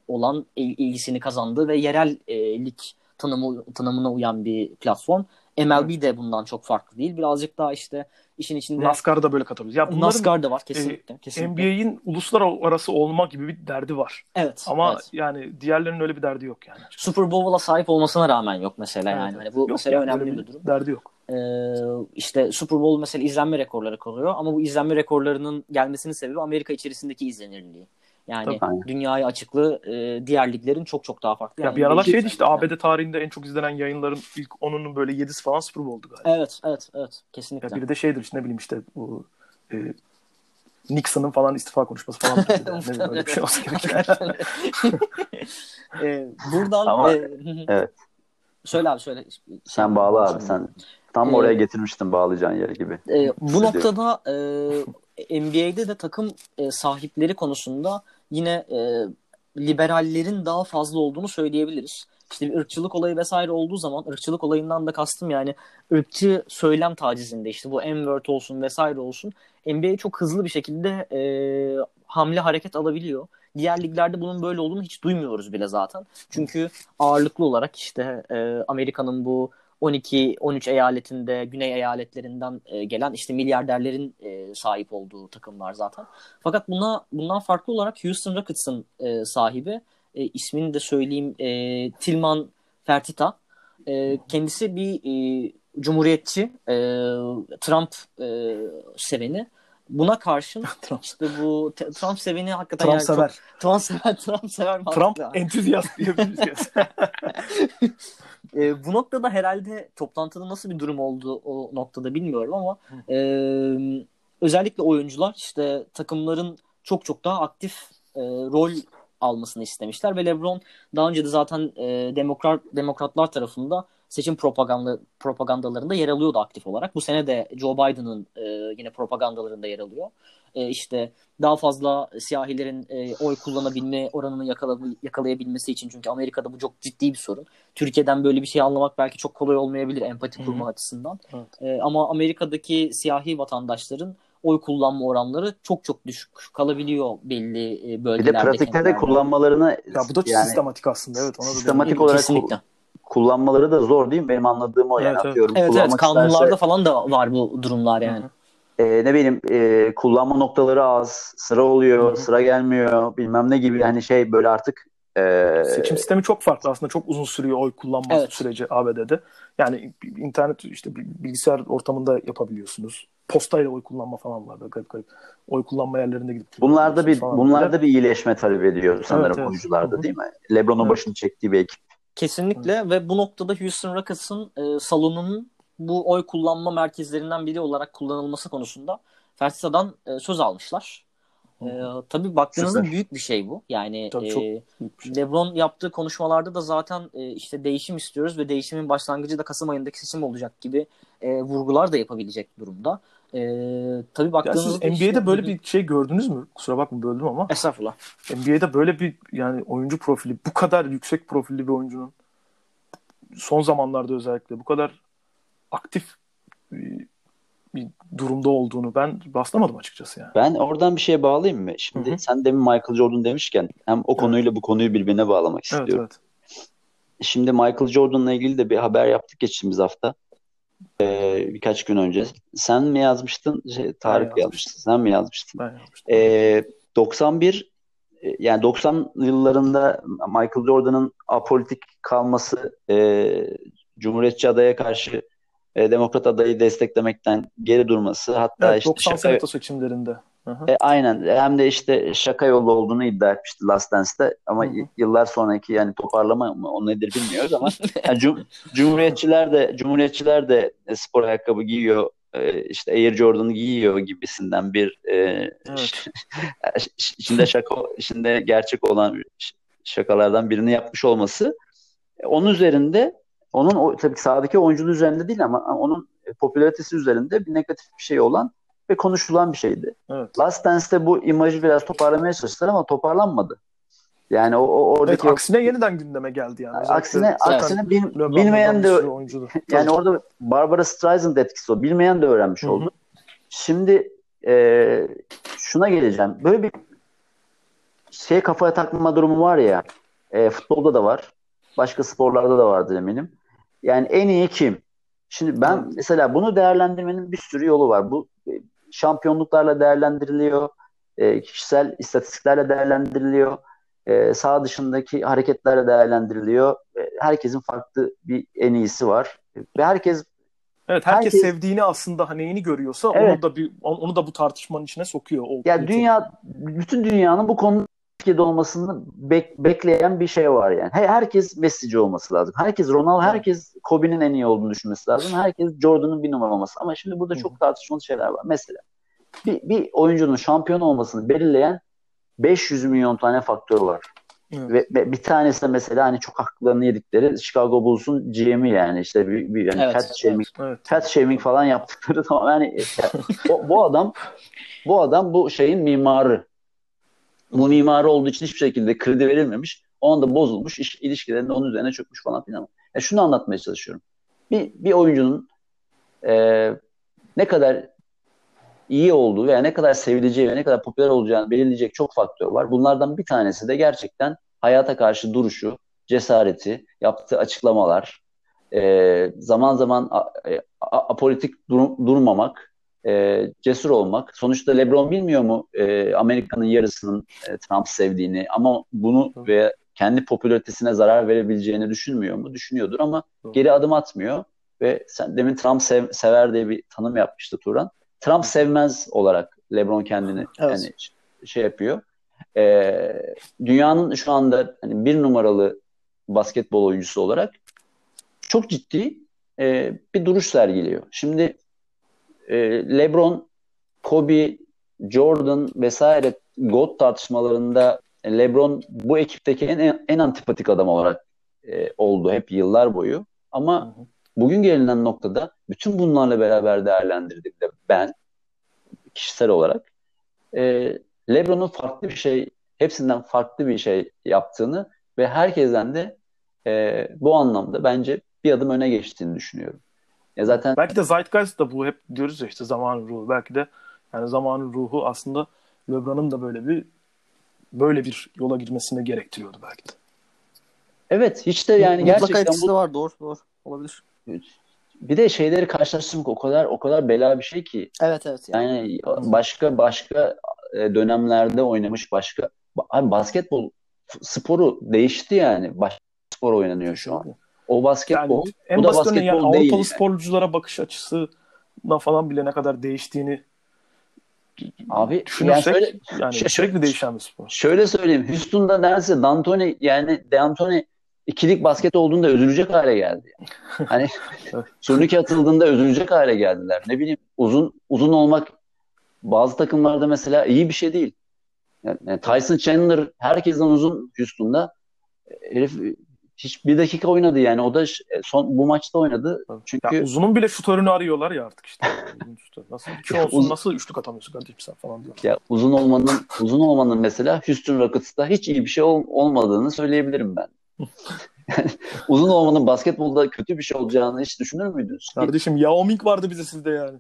olan il, ilgisini kazandığı ve yerel e, lig tanımı tanımına uyan bir platform. MLB de bundan çok farklı değil. Birazcık daha işte işin içinde NASCAR'ı da böyle katabiliriz. Ya bunların NASCAR da var kesinlikle. e, kesinlikle. NBA'in uluslararası olma gibi bir derdi var. Evet. Ama evet. yani diğerlerinin öyle bir derdi yok yani. Super Bowl'a sahip olmasına rağmen yok mesela Evet, yani. Hani bu Yok mesela yani, önemli öyle bir durum. Derdi yok. Ee, işte Super Bowl mesela izlenme rekorları koruyor ama bu izlenme rekorlarının gelmesinin sebebi Amerika içerisindeki izlenirliği. Yani Tabii. dünyaya açıklığı e, diğer liglerin çok çok daha farklı. Ya Yani bir aralar şeydi işte yani. ABD tarihinde en çok izlenen yayınların ilk 10'unun böyle 7'si falan Super Bowl'du galiba. Evet, evet, evet. Kesinlikle. Ya biri de şeydir işte ne bileyim işte bu e, Nixon'ın falan istifa konuşması falan. ne bileyim öyle bir şey olsa gerek. Ee, buradan Ama- e, evet. söyle abi söyle. Sen bağla abi sen. Tam Ee, oraya getirmiştin bağlayacağın yeri gibi. E, bu noktada e, NBA'de de takım e, sahipleri konusunda yine e, liberallerin daha fazla olduğunu söyleyebiliriz. İşte bir ırkçılık olayı vesaire olduğu zaman ırkçılık olayından da kastım yani ırkçı söylem tacizinde işte bu M-word olsun vesaire olsun NBA çok hızlı bir şekilde e, hamle hareket alabiliyor. Diğer liglerde bunun böyle olduğunu hiç duymuyoruz bile zaten. Çünkü ağırlıklı olarak işte e, Amerika'nın bu 12-13 eyaletinde güney eyaletlerinden e, gelen işte milyarderlerin e, sahip olduğu takımlar zaten. Fakat buna bundan farklı olarak Houston Rockets'ın e, sahibi ismini de söyleyeyim Tilman Fertitta. Kendisi bir cumhuriyetçi, Trump seveni. Buna karşın Trump, işte bu Trump seveni hakikaten Trump yani çok- sever. Trump sever, Trump sever Trump mantıklı. entüzyast diyebiliriz. E, bu noktada herhalde toplantıda nasıl bir durum oldu o noktada bilmiyorum ama e, özellikle oyuncular işte takımların çok çok daha aktif e, rol almasını istemişler ve LeBron daha önce de zaten e, demokrat demokratlar tarafında seçim propaganda propagandalarında yer alıyordu aktif olarak. Bu sene de Joe Biden'ın e, yine propagandalarında yer alıyor. E, işte daha fazla siyahilerin e, oy kullanabilme oranını yakala- yakalayabilmesi için çünkü Amerika'da bu çok ciddi bir sorun. Türkiye'den böyle bir şey anlamak belki çok kolay olmayabilir empati kurma açısından. Evet. E, ama Amerika'daki siyahi vatandaşların oy kullanma oranları çok çok düşük kalabiliyor belli e, Bir bölgelerde. de pratikte de kentlerde. kullanmalarını ya bu da yani sistematik aslında evet. Ona da Sistematik olarak Kesinlikle. Kullanmaları da zor değil mi? Benim anladığım o yani Evet, evet. atıyorum. Evet evet kullanmak kanunlarda isterse, falan da var bu durumlar yani. Hı e, ne bileyim e, kullanma noktaları az, sıra oluyor, Hı sıra gelmiyor, bilmem ne gibi hani şey böyle artık e, Seçim sistemi çok farklı aslında. Çok uzun sürüyor oy kullanma Evet. süreci ABD'de. Yani internet işte bilgisayar ortamında yapabiliyorsunuz. Postayla oy kullanma falan var. Böyle garip garip. Oy kullanma yerlerinde gidip bunlarda bir bunlarda bir iyileşme talep ediyor sanırım Evet, evet. oyuncularda Hı hı. değil mi? LeBron'un Evet. başını çektiği bir ekip. Kesinlikle ve bu noktada Houston Rockets'ın e, salonunun bu oy kullanma merkezlerinden biri olarak kullanılması konusunda Fertisa'dan e, söz almışlar. E, tabii baktığınızda Süper. büyük bir şey bu. Yani Tabii e, çok bir şey. LeBron yaptığı konuşmalarda da zaten e, işte değişim istiyoruz ve değişimin başlangıcı da Kasım ayındaki seçim olacak gibi e, vurgular da yapabilecek durumda. E, tabii Ya baktığınızda siz NBA'de işte- böyle bir şey gördünüz mü? Kusura bakma böldüm ama Estağfurullah. NBA'de böyle bir yani oyuncu profili bu kadar yüksek profilli bir oyuncunun son zamanlarda özellikle bu kadar aktif bir, bir durumda olduğunu ben rastlamadım açıkçası yani. Ben oradan bir şeye bağlayayım mı? Şimdi Hı hı. sen demin Michael Jordan demişken hem o konuyla bu konuyu birbirine bağlamak Evet istiyorum. evet. Şimdi Michael Jordan'la ilgili de bir haber yaptık geçtiğimiz hafta. Ee, birkaç gün önce. Sen mi yazmıştın? Şey, Tarık yazmıştım. yazmıştı. Sen mi yazmıştın? Ben yapmıştım. Ee, 91 e, yani 90 yıllarında Michael Jordan'ın apolitik kalması e, Cumhuriyetçi adaya karşı e, Demokrat adayı desteklemekten geri durması hatta evet, işte 90 şaka, senato seçimlerinde. E, aynen hem de işte şaka yolu olduğunu iddia etmişti Last Dance'te ama Hı hı. y- yıllar sonraki yani toparlama mı o nedir bilmiyoruz ama yani cum- Cumhuriyetçiler de Cumhuriyetçiler de e, spor ayakkabı giyiyor e, işte Air Jordan giyiyor gibisinden bir e, Evet. ş- içinde şaka içinde gerçek olan şakalardan birini yapmış olması e, onun üzerinde onun tabii ki sahadaki oyunculuğu üzerinde değil ama onun popülaritesi üzerinde bir negatif bir şey olan ve konuşulan bir şeydi. Evet. Last Dance'te bu imajı biraz toparlamaya çalıştılar ama toparlanmadı. Yani o, o Evet, oradaki o- aksine yeniden gündeme geldi yani. Özellikle aksine aksine bil- bilmeyen de yani orada Barbara Streisand etkisi o. Bilmeyen de öğrenmiş Hı hı. oldu. Şimdi e, şuna geleceğim. Böyle bir şey kafaya takma durumu var ya e, futbolda da var. Başka sporlarda da vardır eminim. Yani en iyi kim? Şimdi ben evet. mesela bunu değerlendirmenin bir sürü yolu var. Bu şampiyonluklarla değerlendiriliyor, e, kişisel istatistiklerle değerlendiriliyor, e, sağ dışındaki hareketlerle değerlendiriliyor. E, herkesin farklı bir en iyisi var ve herkes Evet herkes, herkes sevdiğini aslında hani neyini görüyorsa evet. onu da bir onu da bu tartışmanın içine sokuyor. O ya yani dünya bütün dünyanın bu konuda Türkiye'de olmasını bek, bekleyen bir şey var yani. Herkes Messi'ci olması lazım. Herkes Ronaldo, herkes Kobe'nin en iyi olduğunu düşünmesi lazım. Herkes Jordan'ın bir numara olması. Ama şimdi burada çok tartışmalı şeyler var. Mesela bir, bir oyuncunun şampiyon olmasını belirleyen 500 milyon tane faktör var. Evet. Ve, ve bir tanesi de mesela hani çok haklarını yedikleri Chicago Bulls'un GM'i yani işte bir, bir yani evet, fat shaming, evet. fat shaming falan yaptıkları tamam yani o, bu adam bu adam bu şeyin mimarı. Bu mimarı olduğu için hiçbir şekilde kredi verilmemiş. O anda bozulmuş. iş ilişkilerinde onun üzerine çökmüş falan filan. Yani şunu anlatmaya çalışıyorum. Bir, bir oyuncunun e, ne kadar iyi olduğu veya ne kadar sevileceği ve ne kadar popüler olacağını belirleyecek çok faktör var. Bunlardan bir tanesi de gerçekten hayata karşı duruşu, cesareti, yaptığı açıklamalar, e, zaman zaman e, apolitik dur, durmamak, e, cesur olmak. Sonuçta LeBron bilmiyor mu e, Amerika'nın yarısının e, Trump sevdiğini ama bunu ve kendi popülaritesine zarar verebileceğini düşünmüyor mu? Düşünüyordur ama geri adım atmıyor ve sen demin Trump sev, sever diye bir tanım yapmıştı Turan. Trump sevmez olarak LeBron kendini evet. yani şey yapıyor. Ee, dünyanın şu anda hani bir numaralı basketbol oyuncusu olarak çok ciddi e, bir duruş sergiliyor. Şimdi e, LeBron, Kobe, Jordan vesaire GOAT tartışmalarında LeBron bu ekipteki en, en antipatik adam olarak e, oldu hep yıllar boyu. Ama hı hı. bugün gelinen noktada bütün bunlarla beraber değerlendirdiğimde ben kişisel olarak e, LeBron'un farklı bir şey, hepsinden farklı bir şey yaptığını ve herkesten de e, bu anlamda bence bir adım öne geçtiğini düşünüyorum. Ya zaten belki de Zeitgeist da bu hep diyoruz ya işte zamanın ruhu. Belki de yani zamanın ruhu aslında LeBron'un da böyle bir böyle bir yola girmesine gerektiriyordu belki de. Evet hiç de yani Mutlaka gerçekten etkisi bu... var doğru doğru olabilir. Bir de şeyleri karşılaştırmak o kadar o kadar bela bir şey ki. Evet evet. Yani, yani başka başka e, dönemlerde oynamış başka abi basketbol sporu değişti yani. Başka spor oynanıyor şu an. O basketbol. Yani, en bu da basketbol yani, değil. Avrupalı yani. sporculara bakış açısı falan bile ne kadar değiştiğini Abi düşünürsek yani, şöyle, yani sürekli değişen bir spor. Şöyle söyleyeyim. Houston'da neredeyse D'Antoni yani D'Antoni ikilik basket olduğunda özülecek hale geldi. Yani. Hani turnike atıldığında özülecek hale geldiler. Ne bileyim uzun uzun olmak bazı takımlarda mesela iyi bir şey değil. Yani, yani Tyson Chandler herkesten uzun Houston'da. Herif hiç bir dakika oynadı yani. O da son bu maçta oynadı. Çünkü ya uzunun bile şutörünü arıyorlar ya artık işte. nasıl iki olsun uzun... nasıl üçlük atamıyorsun kardeşim sen falan diyor. Ya uzun olmanın uzun olmanın mesela Houston Rockets'ta hiç iyi bir şey ol, olmadığını söyleyebilirim ben. uzun olmanın basketbolda kötü bir şey olacağını hiç düşünür müydünüz? Kardeşim Yao Ming vardı bize sizde yani.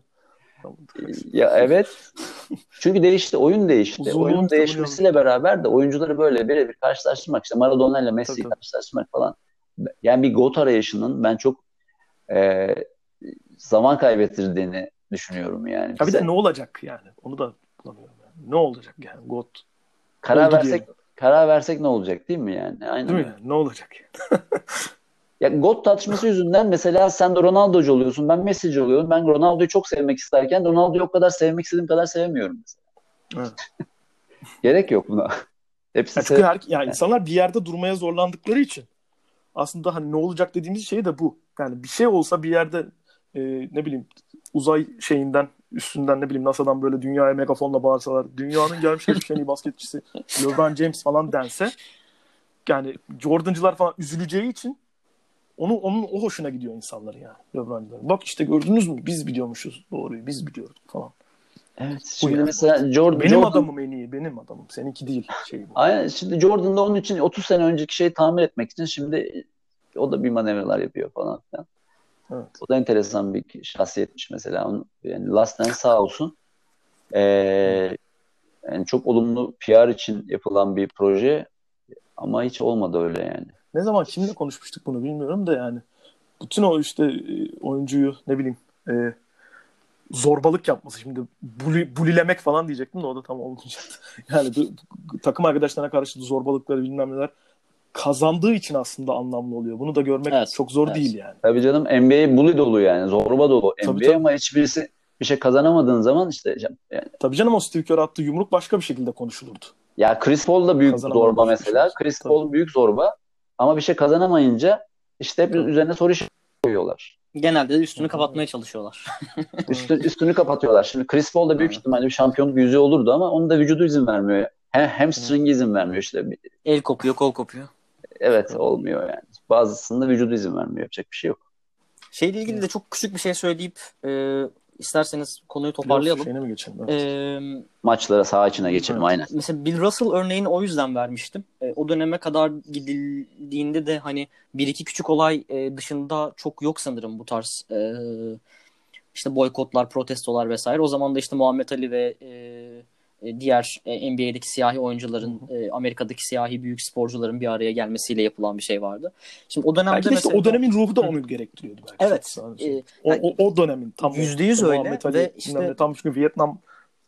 Ya evet. Çünkü değişti. Oyun değişti. Uzun oyun değişmesiyle beraber de oyuncuları böyle birebir karşılaştırmak işte Maradona ile Messi'yi karşılaştırmak falan. Yani bir GOAT arayışının ben çok e, zaman kaybettirdiğini düşünüyorum yani. Tabii de ne olacak yani? Onu da bulamıyorum. Yani. Ne olacak yani GOAT? Karar versek diyelim karar versek ne olacak değil mi yani? Aynen değil mi? Ne olacak? ya GOAT tartışması yüzünden mesela sen de Ronaldo'cu oluyorsun, ben Messi'ci oluyorum. Ben Ronaldo'yu çok sevmek isterken Ronaldo'yu o kadar sevmek istediğim kadar sevemiyorum mesela. Evet. Gerek yok buna. Hepsi ya çünkü her, yani insanlar bir yerde durmaya zorlandıkları için aslında hani ne olacak dediğimiz şey de bu. Yani bir şey olsa bir yerde e, ne bileyim uzay şeyinden üstünden ne bileyim NASA'dan böyle dünyaya megafonla bağırsalar dünyanın gelmiş geçmiş en iyi basketçisi LeBron James falan dense yani Jordan'cılar falan üzüleceği için onu onun o hoşuna gidiyor insanlar yani LeBron'cılar. Bak işte gördünüz mü biz biliyormuşuz doğruyu biz biliyoruz falan. Evet. Şimdi yani. mesela Jordan benim Jordan... adamım en iyi benim adamım. Seninki değil şey bu. Aynen. Şimdi Jordan da onun için 30 sene önceki şeyi tamir etmek için şimdi o da bir manevralar yapıyor falan filan. Evet. O da enteresan bir şahsiyetmiş mesela. Onun, yani Last Dance sağ olsun. Ee, yani çok olumlu PR için yapılan bir proje ama hiç olmadı öyle yani. Ne zaman kimle konuşmuştuk bunu bilmiyorum da yani bütün o işte e, oyuncuyu ne bileyim e, zorbalık yapması şimdi buli, bulilemek falan diyecektim de o da tam olmayacak. Yani bu, takım arkadaşlarına karşı zorbalıkları bilmem neler kazandığı için aslında anlamlı oluyor. Bunu da görmek evet, çok zor evet. değil yani. Tabii canım NBA bully dolu yani. Zorba dolu. Tabii, NBA tabii. ama hiçbirisi bir şey kazanamadığın zaman işte yani. Tabii canım o Steve Kerr attığı yumruk başka bir şekilde konuşulurdu. Ya Chris Paul da büyük zorba mesela. Şey. Chris tabii. Paul büyük zorba ama bir şey kazanamayınca işte hep üzerine soru koyuyorlar. Genelde de üstünü kapatmaya çalışıyorlar. Üstü, üstünü kapatıyorlar. Şimdi Chris Paul da büyük ihtimalle bir şampiyonluk yüzüğü olurdu ama onun da vücudu izin vermiyor. Hem hamstring izin vermiyor işte. El kopuyor, kol kopuyor. Evet olmuyor yani. Bazısında vücudu izin vermiyor. Yapacak bir şey yok. Şeyle ilgili de çok küçük bir şey söyleyip e, isterseniz konuyu toparlayalım. Şeyine mi geçelim? Evet. Ee, Maçlara saha içine geçelim evet. aynen. Mesela Bill Russell örneğini o yüzden vermiştim. E, o döneme kadar gidildiğinde de hani bir iki küçük olay e, dışında çok yok sanırım bu tarz e, işte boykotlar, protestolar vesaire. O zaman da işte Muhammed Ali ve e, e, diğer e, NBA'deki siyahi oyuncuların, e, Amerika'daki siyahi büyük sporcuların bir araya gelmesiyle yapılan bir şey vardı. Şimdi o dönemde belki de mesela... o dönemin ruhu da onu gerektiriyordu belki. Evet. E, o, o, o dönemin tam yüzde yüz öyle ve işte tam çünkü Vietnam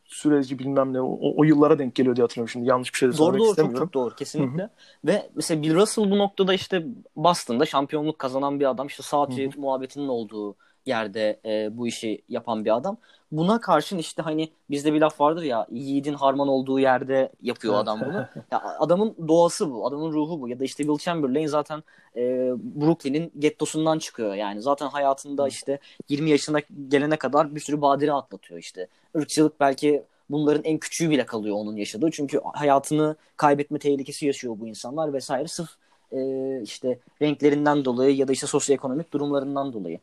süreci bilmem ne o, o yıllara denk geliyor diye hatırlıyorum şimdi yanlış bir şey de doğru, doğru, istemiyorum. Çok, çok doğru kesinlikle. Hı-hı. Ve mesela Bill Russell bu noktada işte Boston'da şampiyonluk kazanan bir adam işte Saatçi muhabbetinin olduğu yerde e, bu işi yapan bir adam. Buna karşın işte hani bizde bir laf vardır ya yiğidin harman olduğu yerde yapıyor adam bunu. ya adamın doğası bu, adamın ruhu bu. Ya da işte Will Chamberlain zaten e, Brooklyn'in gettosundan çıkıyor. Yani zaten hayatında işte 20 yaşına gelene kadar bir sürü badire atlatıyor işte. Irkçılık belki bunların en küçüğü bile kalıyor onun yaşadığı. Çünkü hayatını kaybetme tehlikesi yaşıyor bu insanlar vesaire. Sırf e, işte renklerinden dolayı ya da işte sosyoekonomik durumlarından dolayı.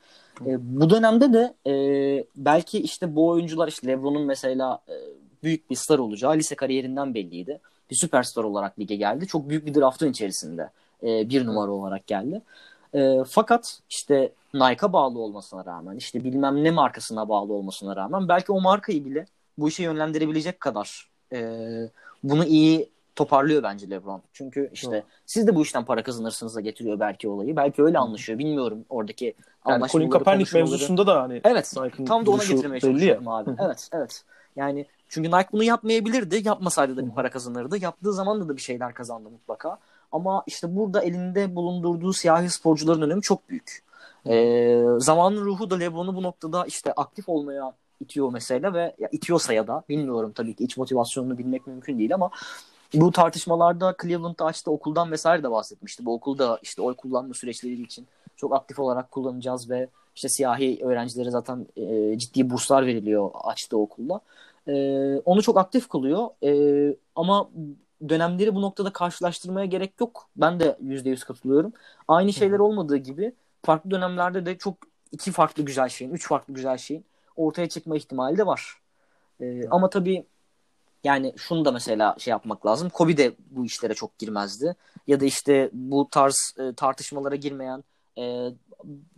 E, bu dönemde de e, belki işte bu oyuncular işte LeBron'un mesela büyük bir star olacağı lise kariyerinden belliydi. Bir süperstar olarak lige geldi. Çok büyük bir draftın içerisinde bir numara olarak geldi. Fakat işte Nike'a bağlı olmasına rağmen işte bilmem ne markasına bağlı olmasına rağmen belki o markayı bile bu işe yönlendirebilecek kadar bunu iyi toparlıyor bence LeBron. Çünkü işte Doğru. siz de bu işten para kazanırsınız da getiriyor belki olayı. Belki öyle anlaşıyor. Bilmiyorum oradaki yani Colin Kaepernick mevzusunda da hani Evet. Nike'ın tam da ona getirmeye çalışıyorum ya. abi. evet, evet. Yani çünkü Nike bunu yapmayabilirdi. Yapmasaydı da bir para kazanırdı. Yaptığı zaman da, da bir şeyler kazandı mutlaka. Ama işte burada elinde bulundurduğu siyahi sporcuların önemi çok büyük. Ee, zamanın ruhu da LeBron'u bu noktada işte aktif olmaya itiyor mesela ve ya itiyorsa ya da bilmiyorum tabii ki iç motivasyonunu bilmek mümkün değil ama bu tartışmalarda Cleveland'da açtı okuldan vesaire de bahsetmişti. Bu okulda işte oy kullanma süreçleri için çok aktif olarak kullanacağız ve işte siyahi öğrencilere zaten e, ciddi burslar veriliyor açtığı okulda. E, onu çok aktif kılıyor. E, ama dönemleri bu noktada karşılaştırmaya gerek yok. Ben de %100 katılıyorum. Aynı şeyler olmadığı gibi farklı dönemlerde de çok iki farklı güzel şeyin, üç farklı güzel şeyin ortaya çıkma ihtimali de var. E, ama tabii yani şunu da mesela şey yapmak lazım. Kobe de bu işlere çok girmezdi. Ya da işte bu tarz e, tartışmalara girmeyen e,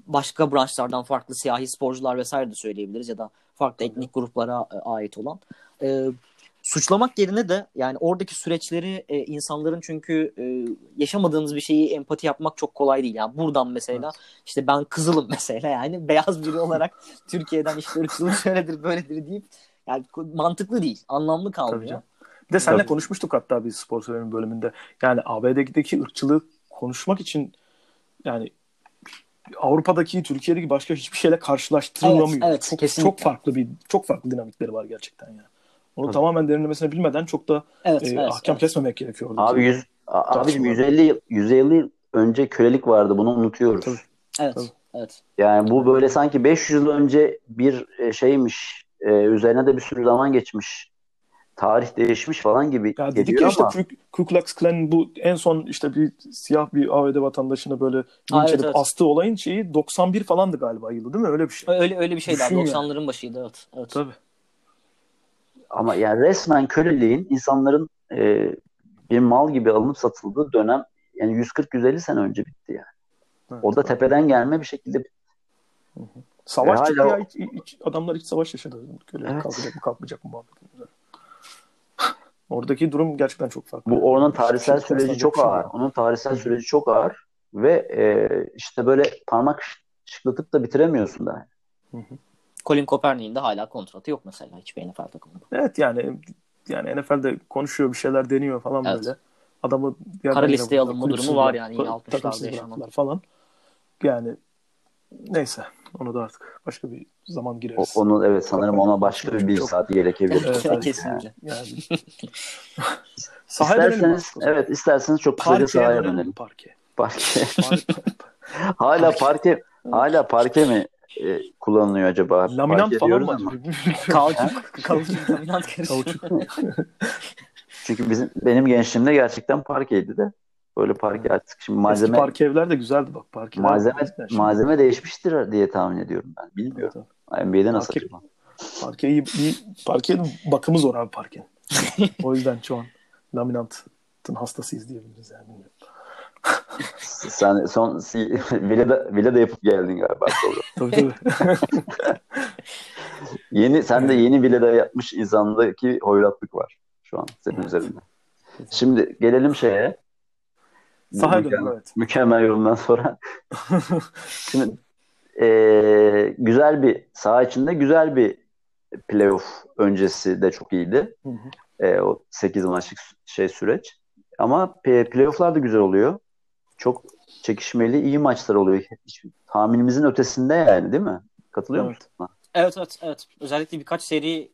başka branşlardan farklı siyahi sporcular vesaire de söyleyebiliriz ya da farklı etnik gruplara e, ait olan. E, suçlamak yerine de yani oradaki süreçleri e, insanların çünkü e, yaşamadığınız bir şeyi empati yapmak çok kolay değil. Yani buradan mesela evet. işte ben kızılım mesela yani beyaz biri olarak Türkiye'den işte ırkçılık şöyledir böyledir deyip yani mantıklı değil. Anlamlı kalmıyor. Bir de seninle Tabii. konuşmuştuk hatta biz spor söylemin bölümünde. Yani ABD'deki ırkçılığı konuşmak için yani Avrupa'daki, Türkiye'deki başka hiçbir şeyle karşılaştırılamıyor. Evet, evet, çok, kesinlikle. çok farklı bir çok farklı dinamikleri var gerçekten yani. Onu Tabii. tamamen derinlemesine bilmeden çok da evet, e, evet, ahkam evet. kesmemek gerekiyor. Abi yüz, abicim 150 yıl 150 yıl önce kölelik vardı. Bunu unutuyoruz. Tabii. Evet. Tabii. Evet. Yani bu böyle sanki 500 yıl önce bir e, şeymiş. E, üzerine de bir sürü zaman geçmiş tarih değişmiş falan gibi ya dedik ya işte Ku, Ku Klux Klan bu en son işte bir siyah bir ABD vatandaşına böyle linç edip evet. astığı olayın şeyi 91 falandı galiba yılı değil mi? Öyle bir şey. Öyle öyle bir şeydi. 90'ların yani. başıydı evet. evet. Tabii. Ama yani resmen köleliğin insanların e, bir mal gibi alınıp satıldığı dönem yani 140-150 sene önce bitti yani. Evet, o da tepeden gelme bir şekilde bitti. Hı hı. Savaş e çıktı ya. Hiç, hiç, adamlar hiç savaş yaşadı. Köle evet. kalkacak mı kalkmayacak mı muhabbetimiz. Oradaki durum gerçekten çok farklı. Bu onun tarihsel süreci çok ağır. Onun tarihsel süreci çok ağır. ve e, işte böyle parmak şıklatıp da bitiremiyorsun da. Hı hı. Colin Kaepernick'in de hala kontratı yok mesela hiçbir NFL takımında. Evet yani yani NFL'de konuşuyor bir şeyler deniyor falan evet. böyle. Adamı kara listeye alınma durumu var yani yine 60'larda yaşanan. falan. Yani neyse onu da artık başka bir zaman gireriz. O, onu evet sanırım ona başka bir bir saat gerekebilir. Evet, evet, kesinlikle. Yani. isterseniz evet isterseniz çok kısaca sahaya dönelim. Parke. Parke. hala parke hala parke mi e, kullanılıyor acaba? Laminant falan mı? Kauçuk. Kauçuk laminant Kauçuk. Çünkü bizim benim gençliğimde gerçekten parkeydi de. Böyle parke artık şimdi malzeme Eski parke evler de güzeldi bak parkeler. Malzeme malzeme değişmiştir diye tahmin ediyorum ben. Bilmiyorum. Evet, NBA'de nasıl parke, acaba? Parke iyi, iyi parkenin bakımı zor abi parkenin. o yüzden şu an laminantın hastasıyız diyebiliriz yani. Sen son villa villa da yapıp geldin galiba. tabii tabii. yeni sen de yeni villa da yapmış insandaki hoyratlık var şu an senin üzerinde. Şimdi gelelim şeye. Saha mükemmel, evet. Mükemmel yorumdan sonra. Şimdi e, güzel bir saha içinde güzel bir playoff öncesi de çok iyiydi. Hı hı. E, o 8 maçlık şey süreç. Ama playoff'lar da güzel oluyor. Çok çekişmeli, iyi maçlar oluyor. Hiç, tahminimizin ötesinde yani değil mi? Katılıyor evet. musun? Evet evet evet. Özellikle birkaç seri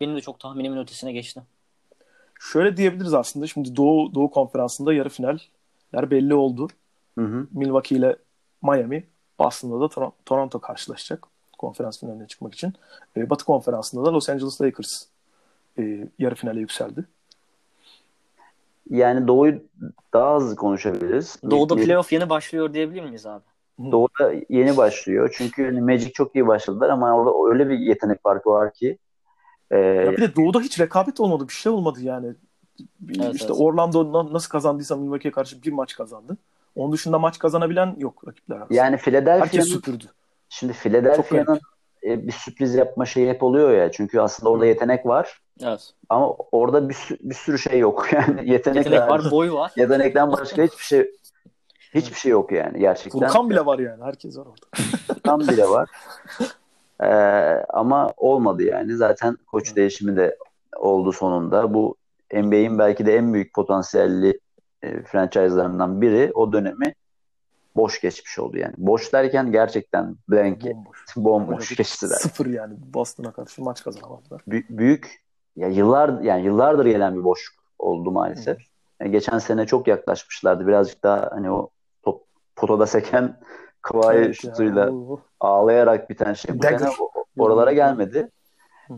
benim de çok tahminimin ötesine geçti. Şöyle diyebiliriz aslında. Şimdi Doğu Doğu Konferansı'nda yarı finaller belli oldu. Hı hı. Milwaukee ile Miami. Boston'da da Tor- Toronto karşılaşacak konferans finaline çıkmak için. E, Batı Konferansı'nda da Los Angeles Lakers e, yarı finale yükseldi. Yani Doğu'yu daha hızlı konuşabiliriz. Doğu'da playoff yeni başlıyor diyebilir miyiz abi? Doğu'da yeni başlıyor. Çünkü hani Magic çok iyi başladılar ama orada öyle bir yetenek farkı var ki. E, ya bir de Doğu'da hiç rekabet olmadı. Bir şey olmadı yani. Evet, işte evet. Orlando nasıl kazandıysa Milwaukee'ye karşı bir maç kazandı. Onun dışında maç kazanabilen yok rakipler arasında. Yani Philadelphia'nın Herkes süpürdü. Şimdi Philadelphia'nın e, bir sürpriz yapma şeyi hep oluyor ya. Çünkü aslında orada yetenek var. Evet. Ama orada bir, bir sürü şey yok. Yani yetenek, yetenek var, boy var. Yetenekten başka hiçbir şey hiçbir şey yok yani gerçekten. Furkan bile var yani. Herkes var orada. Furkan bile var. Ee, ama olmadı yani. Zaten koç değişimi de oldu sonunda. Bu NBA'in belki de en büyük potansiyelli e, franchise'larından biri o dönemi boş geçmiş oldu yani. Boş derken gerçekten blank, bomboş, bomboş geçtiler. Sıfır yani Boston'a karşı maç kazanamadılar. B- büyük ya yıllar yani yıllardır gelen bir boşluk oldu maalesef. Yani geçen sene çok yaklaşmışlardı. Birazcık daha hani o top, potoda seken Kawhi evet şutuyla ya. ağlayarak biten şey. Bu Dagger. sene oralara gelmedi.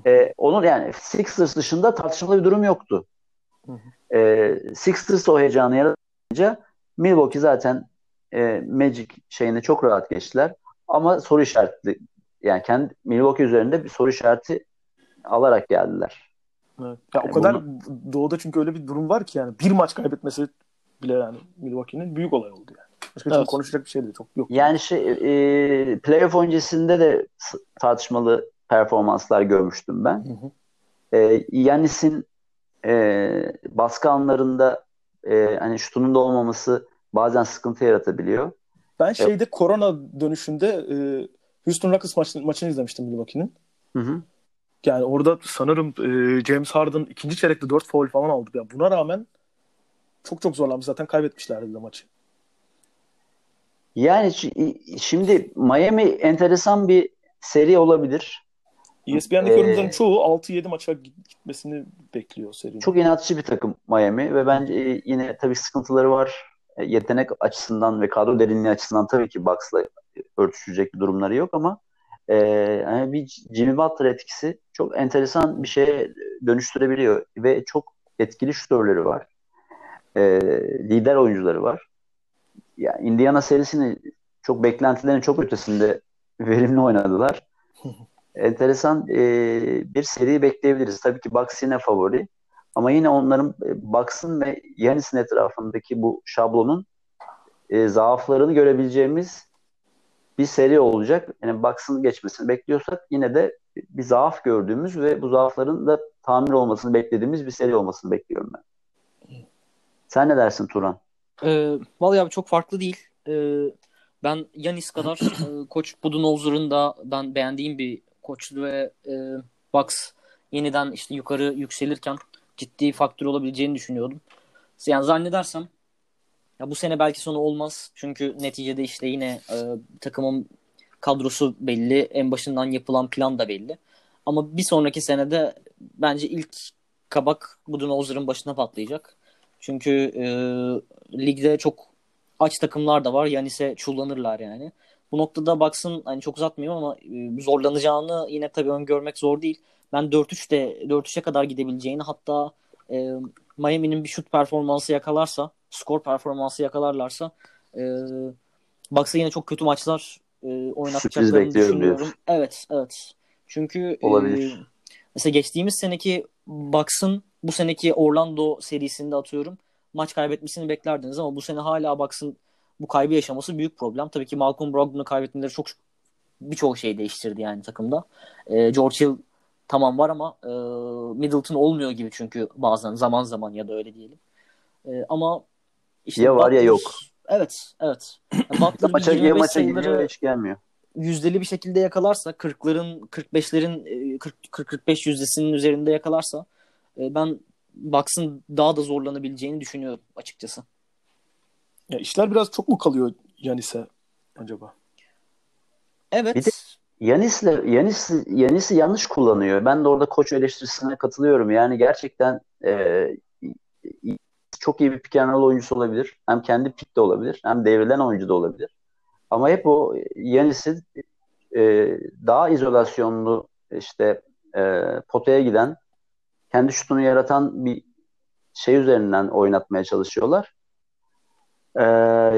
Ee, onun yani Sixers dışında tartışmalı bir durum yoktu. Ee, Sixers o heyecanı yaratınca Milwaukee zaten e, Magic şeyinde çok rahat geçtiler. Ama soru işaretli yani kendi Milwaukee üzerinde bir soru işareti alarak geldiler. Evet. Ya yani o kadar bunu... doğuda çünkü öyle bir durum var ki yani bir maç kaybetmesi bile yani Milwaukee'nin büyük olay oldu yani. Başka evet. konuşacak bir şey de çok yok. Yani şey e, playoff öncesinde de tartışmalı performanslar görmüştüm ben. Hı hı. E, Yanis'in e, baskı anlarında e, hani şutunun da olmaması bazen sıkıntı yaratabiliyor. Ben şeyde evet. korona dönüşünde e, Houston Rockets maçını, maçını izlemiştim Milwaukee'nin. Hı hı. Yani orada sanırım e, James Harden ikinci çeyrekte 4 foul falan aldı. Yani buna rağmen çok çok zorlanmış. Zaten kaybetmişlerdi de maçı. Yani şimdi Miami enteresan bir seri olabilir. ESPN'deki ee, yorumcuların çoğu 6-7 maça gitmesini bekliyor serinin. Çok inatçı bir takım Miami ve bence yine tabii sıkıntıları var. E, yetenek açısından ve kadro derinliği açısından tabii ki Bucks'la örtüşecek bir durumları yok ama e, yani bir Jimmy Butler etkisi çok enteresan bir şeye dönüştürebiliyor ve çok etkili şutörleri var. E, lider oyuncuları var. Yani Indiana serisini çok beklentilerin çok ötesinde verimli oynadılar. enteresan e, bir seri bekleyebiliriz. Tabii ki Bucks yine favori. Ama yine onların e, Bucks'ın ve Yanis'in etrafındaki bu şablonun e, zaaflarını görebileceğimiz bir seri olacak. Yani Bucks'ın geçmesini bekliyorsak yine de bir zaaf gördüğümüz ve bu zaafların da tamir olmasını beklediğimiz bir seri olmasını bekliyorum ben. Sen ne dersin Turan? Ee, vallahi abi çok farklı değil. e, ben Yanis kadar e, Koç Budenholzer'ın da ben beğendiğim bir koçtu ve e, Bucks yeniden işte yukarı yükselirken ciddi faktör olabileceğini düşünüyordum. Yani zannedersem ya bu sene belki sonu olmaz. Çünkü neticede işte yine e, takımın kadrosu belli. En başından yapılan plan da belli. Ama bir sonraki senede bence ilk kabak Budenholzer'ın başına patlayacak. Çünkü e, ligde çok aç takımlar da var. Yani ise çullanırlar yani. Bu noktada baksın hani çok uzatmıyor ama e, zorlanacağını yine tabii öngörmek zor değil. Ben 4-3'te 4-3'e kadar gidebileceğini hatta e, Miami'nin bir şut performansı yakalarsa, skor performansı yakalarlarsa e, Bucks'a yine çok kötü maçlar e, oynatacaklarını düşünüyorum. Diyorsun. Evet, evet. Çünkü Olabilir. E, mesela geçtiğimiz seneki Bucks'ın bu seneki Orlando serisinde atıyorum maç kaybetmesini beklerdiniz ama bu sene hala Bucks'ın bu kaybı yaşaması büyük problem. Tabii ki Malcolm Brogdon'u kaybetmeleri çok birçok şey değiştirdi yani takımda. E, George Hill tamam var ama e, Middleton olmuyor gibi çünkü bazen zaman zaman ya da öyle diyelim. E, ama işte ya var ya yok. Evet, evet. Yani Butler maça, 25 maça sayıları hiç gelmiyor. Yüzdeli bir şekilde yakalarsa 40'ların 45'lerin 40-45 yüzdesinin üzerinde yakalarsa e, ben Bucks'ın daha da zorlanabileceğini düşünüyorum açıkçası. Ya işler biraz çok mu kalıyor Yanis'e acaba? Evet. Bir de Yanis'le Yanis Yanis'i yanlış kullanıyor. Ben de orada koç eleştirisine katılıyorum. Yani gerçekten e, çok iyi bir pick and roll oyuncusu olabilir. Hem kendi pick de olabilir. Hem devrilen oyuncu da olabilir. Ama hep o Yanis'i e, daha izolasyonlu işte e, potaya giden kendi şutunu yaratan bir şey üzerinden oynatmaya çalışıyorlar. Ee,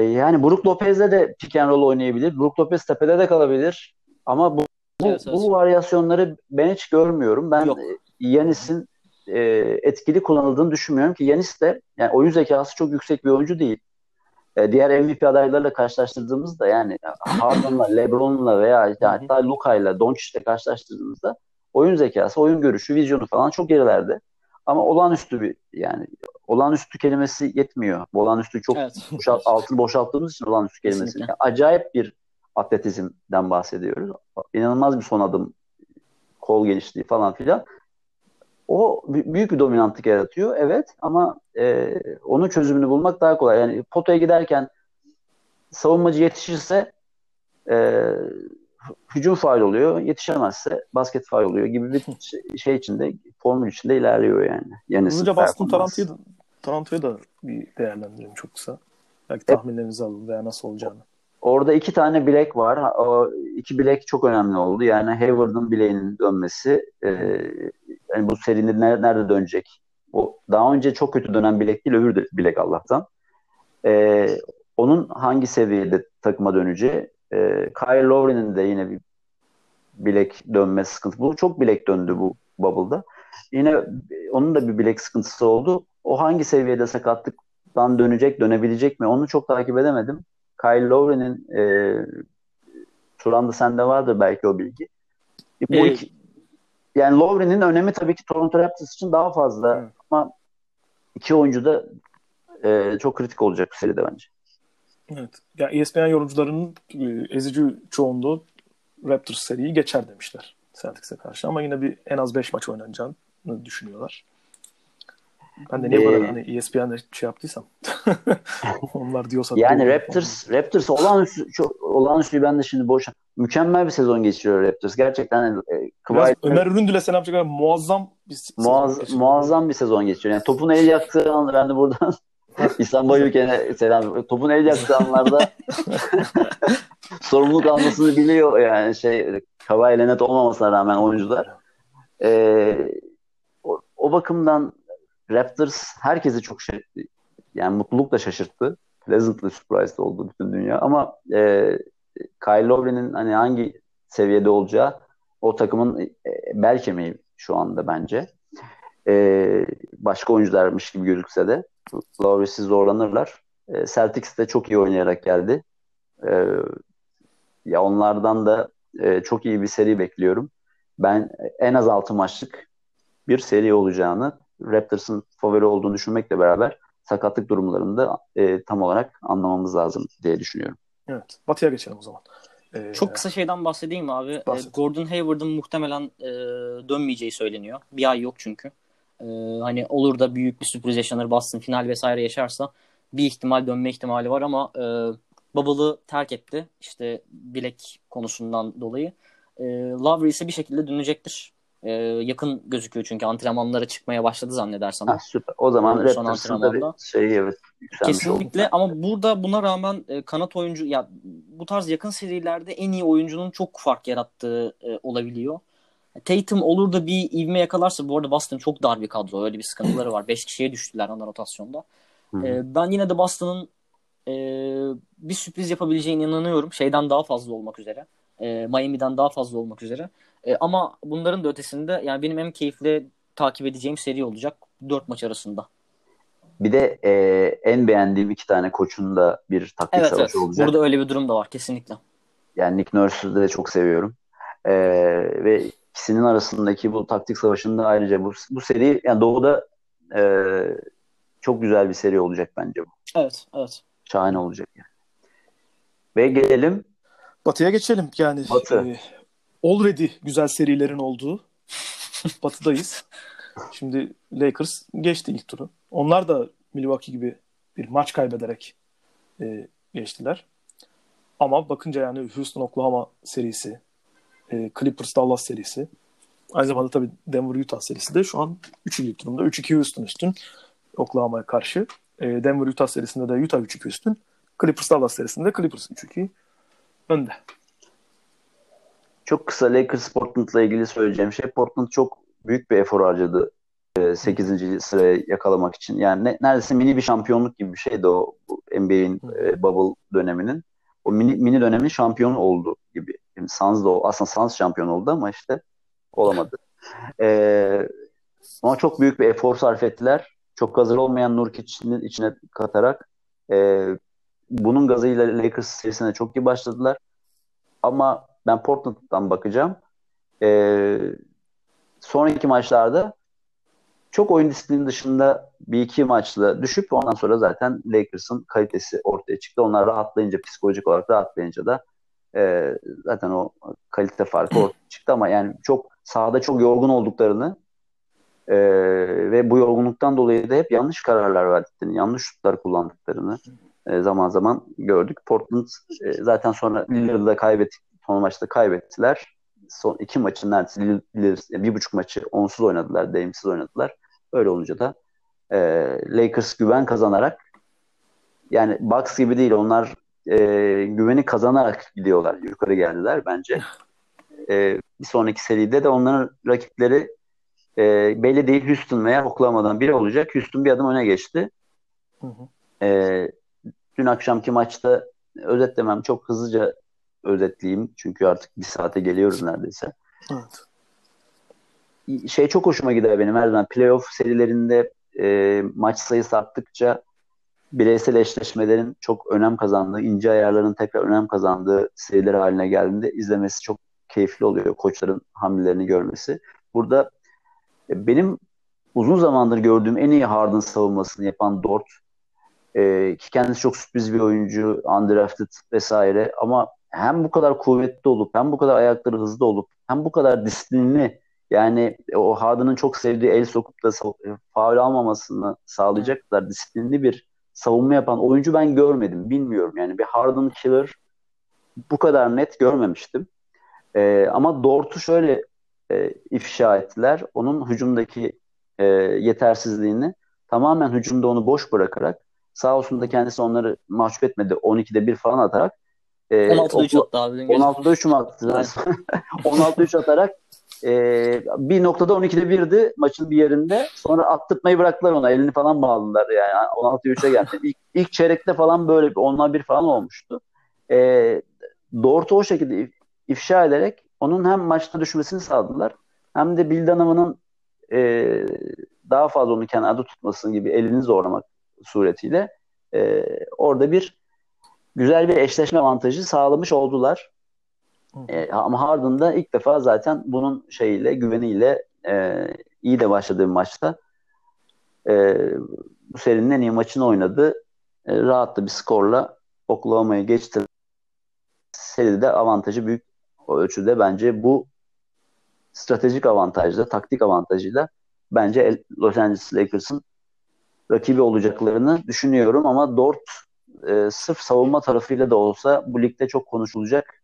yani Brook Lopez'le de pick and roll oynayabilir. Brook Lopez tepede de kalabilir. Ama bu, bu, evet, bu varyasyonları ben hiç görmüyorum. Ben Yok. Yanis'in e, etkili kullanıldığını düşünmüyorum ki Yanis de yani oyun zekası çok yüksek bir oyuncu değil. E, diğer MVP adaylarıyla karşılaştırdığımızda yani Harden'la, LeBron'la veya hatta Luka'yla, Doncic'le karşılaştırdığımızda oyun zekası, oyun görüşü, vizyonu falan çok gerilerde. Ama olağanüstü bir yani olağanüstü kelimesi yetmiyor. Olağanüstü çok evet. boşalt, altını boşalttığımız için olağanüstü kelimesi. Yani acayip bir atletizmden bahsediyoruz. İnanılmaz bir son adım, kol genişliği falan filan. O büyük bir dominantlık yaratıyor. Evet ama e, onun çözümünü bulmak daha kolay. Yani potaya giderken savunmacı yetişirse e, hücum faal oluyor. Yetişemezse basket faal oluyor gibi bir şey içinde, formül içinde ilerliyor yani. yani Hızlıca Boston Toronto'yu da, Toronto'yu da bir değerlendirelim çok kısa. Belki tahminlerinizi alın veya nasıl olacağını. Orada iki tane bilek var. O iki bilek çok önemli oldu. Yani Hayward'ın bileğinin dönmesi e, yani bu serinin nerede dönecek? O daha önce çok kötü dönen bilek değil, öbür bilek Allah'tan. E, onun hangi seviyede takıma döneceği e, Kyle Lowry'nin de yine bir bilek dönme sıkıntı. Bu çok bilek döndü bu bubble'da. Yine onun da bir bilek sıkıntısı oldu. O hangi seviyede sakatlıktan dönecek, dönebilecek mi? Onu çok takip edemedim. Kyle Lowry'nin e, Turan'da sende vardır belki o bilgi. E, bu evet. iki, yani Lowry'nin önemi tabii ki Toronto Raptors için daha fazla evet. ama iki oyuncu da e, çok kritik olacak bu seride bence. Evet. Ya yani ESPN yorumcularının e, ezici çoğunluğu Raptors seriyi geçer demişler Celtics'e karşı ama yine bir en az 5 maç oynanacağını düşünüyorlar. Ben de niye ee, böyle hani ESPN'de şey yaptıysam onlar diyorsa yani Raptors onlar. Raptors olağanüstü çok olağanüstü ben de şimdi boş mükemmel bir sezon geçiriyor Raptors. Gerçekten e, Kıvayet, Ömer Üründül'e selam yapacak muazzam bir muaz, muazzam bir sezon geçiriyor. Yani topun el yaktığı an ben de buradan İhsan Bayülken'e selam. Topun el yaktığı anlarda sorumluluk almasını biliyor yani şey Kawhi Leonard olmamasına rağmen oyuncular. Ee, o, bakımdan Raptors herkesi çok şey, yani mutlulukla şaşırttı. Pleasantly surprised oldu bütün dünya. Ama e, Kyle Lowry'nin hani hangi seviyede olacağı o takımın e, bel kemiği şu anda bence. E, başka oyuncularmış gibi gözükse de Lowry'siz zorlanırlar. E, Celtics de çok iyi oynayarak geldi. E, ya onlardan da e, çok iyi bir seri bekliyorum. Ben en az 6 maçlık bir seri olacağını Raptors'ın favori olduğunu düşünmekle beraber sakatlık durumlarında e, tam olarak anlamamız lazım diye düşünüyorum. Evet. Batı'ya geçelim o zaman. Ee, Çok kısa şeyden bahsedeyim abi. Ee, Bahset. Gordon Hayward'ın muhtemelen e, dönmeyeceği söyleniyor. Bir ay yok çünkü. E, hani olur da büyük bir sürpriz yaşanır Boston final vesaire yaşarsa bir ihtimal dönme ihtimali var ama e, Bubble'ı terk etti. İşte bilek konusundan dolayı. E, Lowry ise bir şekilde dönecektir. E, yakın gözüküyor çünkü antrenmanlara çıkmaya başladı zannedersem. Ha, süper. O zaman son antrenmanda. Şey, evet, Kesinlikle oldu. ama burada buna rağmen e, kanat oyuncu ya bu tarz yakın serilerde en iyi oyuncunun çok fark yarattığı e, olabiliyor. Tatum olur da bir ivme yakalarsa bu arada Boston çok dar bir kadro. Öyle bir sıkıntıları var. 5 kişiye düştüler ana rotasyonda. E, ben yine de Boston'ın e, bir sürpriz yapabileceğine inanıyorum. Şeyden daha fazla olmak üzere. E, Miami'den daha fazla olmak üzere. E, ama bunların da ötesinde yani benim en keyifli takip edeceğim seri olacak. Dört maç arasında. Bir de e, en beğendiğim iki tane koçun da bir taktik evet, savaşı evet. olacak. Burada öyle bir durum da var kesinlikle. Yani Nick Nurse'ü de çok seviyorum. E, ve ikisinin arasındaki bu taktik savaşında ayrıca bu, bu seri yani Doğu'da e, çok güzel bir seri olacak bence bu. Evet, evet. Şahane olacak yani. Ve gelelim Batı'ya geçelim. Yani Batı. E, already güzel serilerin olduğu Batı'dayız. Şimdi Lakers geçti ilk turu. Onlar da Milwaukee gibi bir maç kaybederek e, geçtiler. Ama bakınca yani Houston Oklahoma serisi, e, Clippers Dallas serisi, aynı zamanda tabii Denver Utah serisi de şu an 3. ilk turunda. 3-2 Houston üstün Oklahoma'ya karşı. E, Denver Utah serisinde de Utah 3-2 üstün. Clippers Dallas serisinde Clippers 3-2 önde. Çok kısa Lakers Portland'la ilgili söyleyeceğim şey Portland çok büyük bir efor harcadı 8. E, sıraya yakalamak için. Yani ne, neredeyse mini bir şampiyonluk gibi bir şeydi o NBA'in e, bubble döneminin. O mini, mini dönemin şampiyonu oldu gibi. Yani Suns da o, aslında Suns şampiyon oldu ama işte olamadı. e, ama çok büyük bir efor sarf ettiler. Çok hazır olmayan Nurkic'in içine katarak e, bunun gazıyla Lakers serisine çok iyi başladılar. Ama ben Portland'dan bakacağım. Ee, sonraki maçlarda çok oyun disiplini dışında bir iki maçla düşüp ondan sonra zaten Lakers'ın kalitesi ortaya çıktı. Onlar rahatlayınca, psikolojik olarak rahatlayınca da e, zaten o kalite farkı ortaya çıktı ama yani çok sahada çok yorgun olduklarını e, ve bu yorgunluktan dolayı da hep yanlış kararlar verdiklerini, yanlış şutlar kullandıklarını e, zaman zaman gördük. Portland e, zaten sonra Lillard'da kaybettik. Son maçta kaybettiler. Son iki maçın neredeyse bir buçuk maçı onsuz oynadılar, Dame'siz oynadılar. Öyle olunca da e, Lakers güven kazanarak yani Bucks gibi değil onlar e, güveni kazanarak gidiyorlar. Yukarı geldiler bence. E, bir sonraki seride de onların rakipleri e, belli değil Houston veya Oklahoma'dan biri olacak. Houston bir adım öne geçti. Hı hı. E, dün akşamki maçta özetlemem çok hızlıca özetleyeyim. Çünkü artık bir saate geliyoruz neredeyse. Evet. Şey çok hoşuma gider benim her zaman. Playoff serilerinde e, maç sayısı arttıkça bireysel eşleşmelerin çok önem kazandığı, ince ayarların tekrar önem kazandığı seriler haline geldiğinde izlemesi çok keyifli oluyor. Koçların hamlelerini görmesi. Burada e, benim uzun zamandır gördüğüm en iyi Harden savunmasını yapan Dort e, ki kendisi çok sürpriz bir oyuncu, undrafted vesaire ama hem bu kadar kuvvetli olup hem bu kadar ayakları hızlı olup hem bu kadar disiplinli yani o Harden'ın çok sevdiği el sokup da faul almamasını sağlayacak kadar disiplinli bir savunma yapan oyuncu ben görmedim. Bilmiyorum yani bir Harden killer bu kadar net görmemiştim. Ee, ama Dort'u şöyle e, ifşa ettiler. Onun hücumdaki e, yetersizliğini tamamen hücumda onu boş bırakarak sağ olsun da kendisi onları mahcup etmedi. 12'de bir falan atarak e, 16'da 3 attı abi. 16'da 3 mü attı? 16'da 3 atarak e, bir noktada 12'de 1'di maçın bir yerinde. Sonra attırtmayı bıraktılar ona. Elini falan bağladılar yani. 16'ya 3'e geldi. İlk, ilk çeyrekte falan böyle bir falan olmuştu. E, Dort'u o şekilde ifşa ederek onun hem maçta düşmesini sağladılar hem de Bildanam'ın e, daha fazla onu kenarda tutmasını gibi elini zorlamak suretiyle e, orada bir güzel bir eşleşme avantajı sağlamış oldular. E, ama Harden'da ilk defa zaten bunun şeyiyle, güveniyle e, iyi de başladığı maçta e, bu serinin en iyi maçını oynadı. E, rahatlı bir skorla Oklahoma'yı geçti. Seride avantajı büyük ölçüde bence bu stratejik avantajla, taktik avantajıyla bence Los Angeles Lakers'ın rakibi olacaklarını düşünüyorum ama Dort e, sırf savunma tarafıyla da olsa bu ligde çok konuşulacak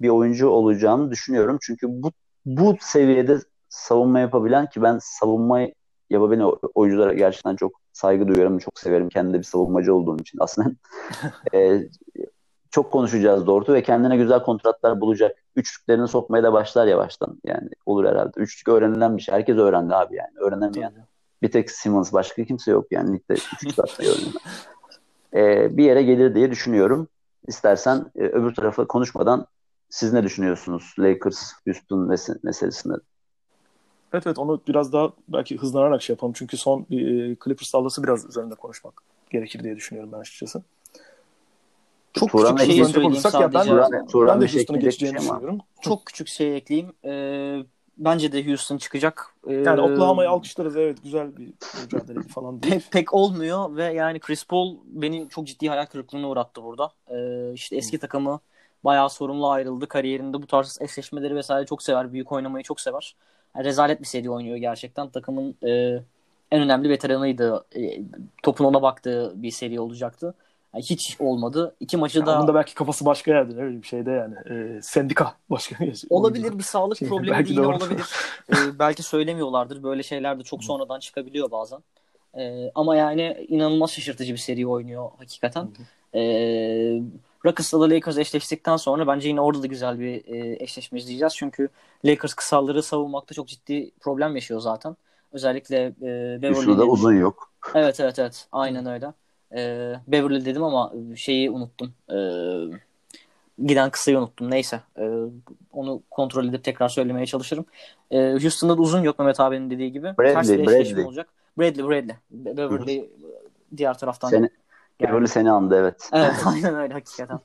bir oyuncu olacağını düşünüyorum. Çünkü bu bu seviyede savunma yapabilen ki ben savunma yapabilen oyunculara gerçekten çok saygı duyuyorum, çok severim. Kendi de bir savunmacı olduğum için aslında. e, çok konuşacağız Dort'u ve kendine güzel kontratlar bulacak. Üçlüklerini sokmaya da başlar yavaştan. Yani olur herhalde. Üçlük öğrenilen bir şey. Herkes öğrendi abi yani. Öğrenemeyen. Tabii. Bir tek Simmons başka kimse yok yani ligde üçlük atmayı öğrenen. Ee, bir yere gelir diye düşünüyorum. İstersen e, öbür tarafa konuşmadan siz ne düşünüyorsunuz Lakers Houston mes- meselesinde? Evet evet onu biraz daha belki hızlanarak şey yapalım. Çünkü son bir e, Clippers sallası biraz üzerinde konuşmak gerekir diye düşünüyorum ben açıkçası. Çok Turan küçük şey söyleyeyim. Ya ben, Turan, Turan ben de Houston'u geçeceğini şey düşünüyorum. Çok küçük şey ekleyeyim. Ee, bence de Houston çıkacak. Ee, yani Oklahoma'yı alkışlarız evet güzel bir mücadele falan değil. Pek, pek olmuyor ve yani Chris Paul beni çok ciddi hayal kırıklığına uğrattı burada. Ee, işte eski takımı bayağı sorumlu ayrıldı. Kariyerinde bu tarz eşleşmeleri vesaire çok sever. Büyük oynamayı çok sever. Yani rezalet bir seri oynuyor gerçekten. Takımın e, en önemli veteranıydı. E, topun ona baktığı bir seri olacaktı. Yani hiç olmadı. İki maçı da... Onun da belki kafası başka yerde öyle bir şeyde yani. E, sendika başka Olabilir bir sağlık şey, problemi belki de olabilir. e, belki söylemiyorlardır. Böyle şeyler de çok sonradan çıkabiliyor bazen. E, ama yani inanılmaz şaşırtıcı bir seri oynuyor hakikaten. E, Rockets'la da Lakers eşleştikten sonra bence yine orada da güzel bir e, eşleşme izleyeceğiz. Çünkü Lakers kısalları savunmakta çok ciddi problem yaşıyor zaten. Özellikle e, Beverly'de uzun yok. Evet evet evet. Aynen öyle. E, Beverly dedim ama şeyi unuttum. E, giden kısayı unuttum. Neyse. E, onu kontrol edip tekrar söylemeye çalışırım. E, Houston'da da uzun yok Mehmet abinin dediği gibi. Bradley, Ters bir Bradley. olacak. Bradley, Bradley. Beverly Hı-hı. diğer taraftan. Seni, yani, Beverly seni andı evet. Evet aynen öyle hakikaten.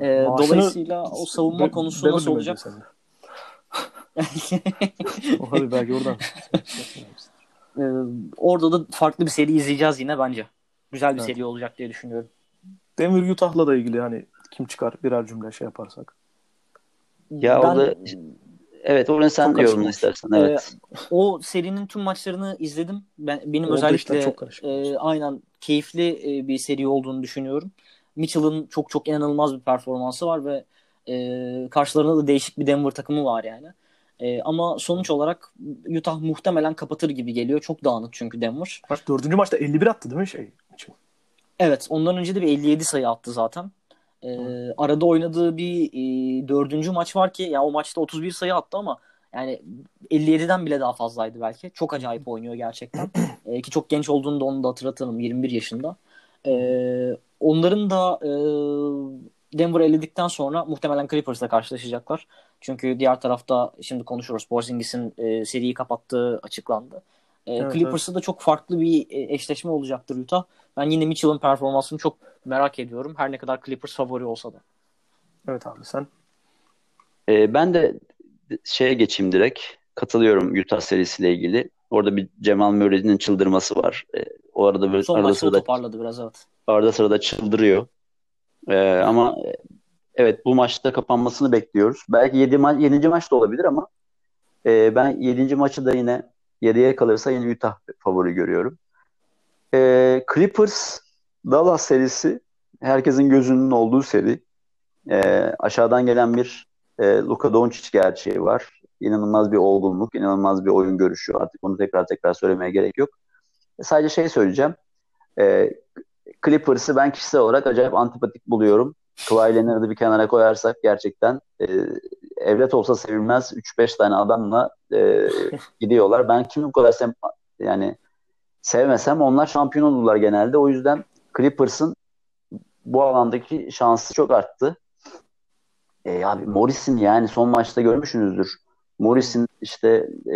E, dolayısıyla o savunma Be- konusu Beverly nasıl olacak? o hadi belki oradan. ee, orada da farklı bir seri izleyeceğiz yine bence. Güzel bir evet. seri olacak diye düşünüyorum. Demir Utah'la da ilgili hani kim çıkar birer cümle şey yaparsak. Ya ben, o da evet onu sen yorumla istersen. Evet. Ee, o serinin tüm maçlarını izledim. Ben benim Orada özellikle çok e, aynen keyifli e, bir seri olduğunu düşünüyorum. Mitchell'ın çok çok inanılmaz bir performansı var ve e, karşılarında da değişik bir Denver takımı var yani. E, ama sonuç olarak Utah muhtemelen kapatır gibi geliyor. Çok dağınık çünkü Denver. Maç dördüncü maçta 51 attı değil mi şey? Evet ondan önce de bir 57 sayı attı zaten. E, arada oynadığı bir e, dördüncü maç var ki ya o maçta 31 sayı attı ama yani 57'den bile daha fazlaydı belki. Çok acayip oynuyor gerçekten. e, ki çok genç olduğunu da onu da hatırlatalım. 21 yaşında. E, onların da e, Denver eledikten sonra muhtemelen Clippers'la karşılaşacaklar. Çünkü diğer tarafta şimdi konuşuruz. Porzingis'in e, seriyi kapattığı açıklandı. E, evet, Clippers'da evet. da çok farklı bir e, eşleşme olacaktır Utah. Ben yine Mitchell'ın performansını çok merak ediyorum. Her ne kadar Clippers favori olsa da. Evet abi sen? E, ben de şeye geçeyim direkt. Katılıyorum Utah serisiyle ilgili. Orada bir Cemal Murray'nin çıldırması var. E, o arada böyle Son arada sırada toparladı biraz evet. Arada sırada çıldırıyor. E, ama evet bu maçta kapanmasını bekliyoruz. Belki 7 ma 7. maç da olabilir ama e, ben 7. maçı da yine 7'ye kalırsa yine Utah favori görüyorum. E, Clippers Dallas serisi herkesin gözünün olduğu seri. E, aşağıdan gelen bir e, Luka Doncic gerçeği var. İnanılmaz bir olgunluk, inanılmaz bir oyun görüşü. Artık onu tekrar tekrar söylemeye gerek yok. E, sadece şey söyleyeceğim. E, Clippers'ı ben kişisel olarak acayip antipatik buluyorum. Kawhi Leonard'ı bir kenara koyarsak gerçekten e, evlet olsa sevilmez 3-5 tane adamla e, gidiyorlar. Ben kimi bu kadar sem yani sevmesem onlar şampiyon olurlar genelde. O yüzden Clippers'ın bu alandaki şansı çok arttı. E, abi Morris'in yani son maçta görmüşsünüzdür. Morris'in işte e,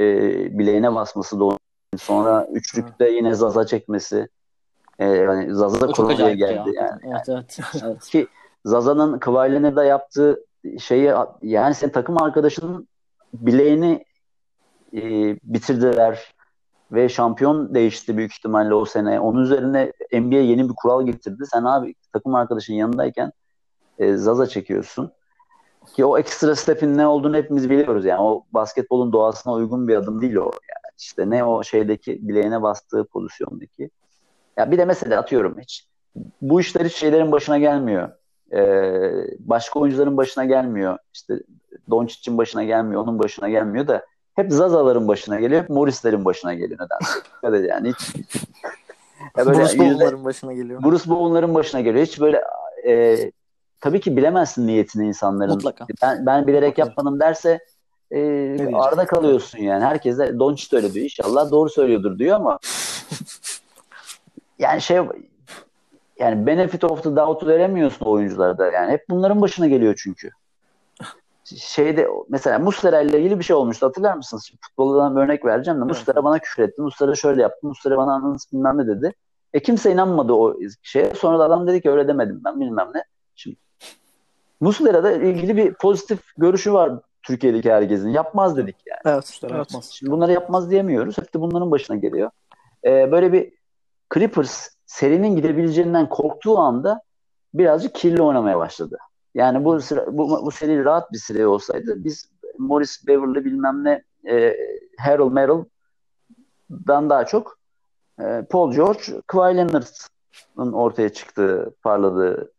bileğine basması da sonra üçlükte yine Zaza çekmesi. E, yani Zaza da geldi ya. yani. Evet, evet, evet. Ki Zaza'nın Kıvaylen'e de yaptığı şeyi yani senin takım arkadaşının bileğini e, bitirdiler. ve şampiyon değişti büyük ihtimalle o sene. Onun üzerine NBA yeni bir kural getirdi. Sen abi takım arkadaşın yanındayken e, Zaza çekiyorsun. Ki o ekstra step'in ne olduğunu hepimiz biliyoruz. Yani o basketbolun doğasına uygun bir adım değil o. Yani işte ne o şeydeki bileğine bastığı pozisyondaki. Ya bir de mesela atıyorum hiç bu işler hiç şeylerin başına gelmiyor. Ee, başka oyuncuların başına gelmiyor. İşte Doncic'in başına gelmiyor, onun başına gelmiyor da hep Zaza'ların başına geliyor, hep Morris'lerin başına geliyor nedense. yani hiç ya böyle Bruce Bowen'ların başına geliyor. Bruce Bowen'ların başına geliyor. Hiç böyle e, tabii ki bilemezsin niyetini insanların. Mutlaka. Ben, ben bilerek Mutlaka. yapmadım derse e, arda kalıyorsun yani. Herkes de Doncic öyle diyor. İnşallah doğru söylüyordur diyor ama yani şey yani benefit of the doubt'u veremiyorsun oyuncularda. Yani hep bunların başına geliyor çünkü. Şeyde mesela Muslera ile ilgili bir şey olmuştu hatırlar mısınız? Şimdi futboldan bir örnek vereceğim de Muslera bana küfür etti. Muslera şöyle yaptı. Muslera bana anladınız bilmem ne dedi. E kimse inanmadı o şeye. Sonra da adam dedi ki öyle demedim ben bilmem ne. Şimdi Muslera'da ilgili bir pozitif görüşü var Türkiye'deki herkesin. Yapmaz dedik yani. Evet. evet. Yapmaz. Şimdi bunları yapmaz diyemiyoruz. Hep de bunların başına geliyor. Ee, böyle bir Clippers serinin gidebileceğinden korktuğu anda birazcık kirli oynamaya başladı. Yani bu bu, bu seri rahat bir seri olsaydı biz Morris Beverly bilmem ne e, Harold Merrill'dan daha çok e, Paul George, Kawhi Leonard'ın ortaya çıktığı, parladığı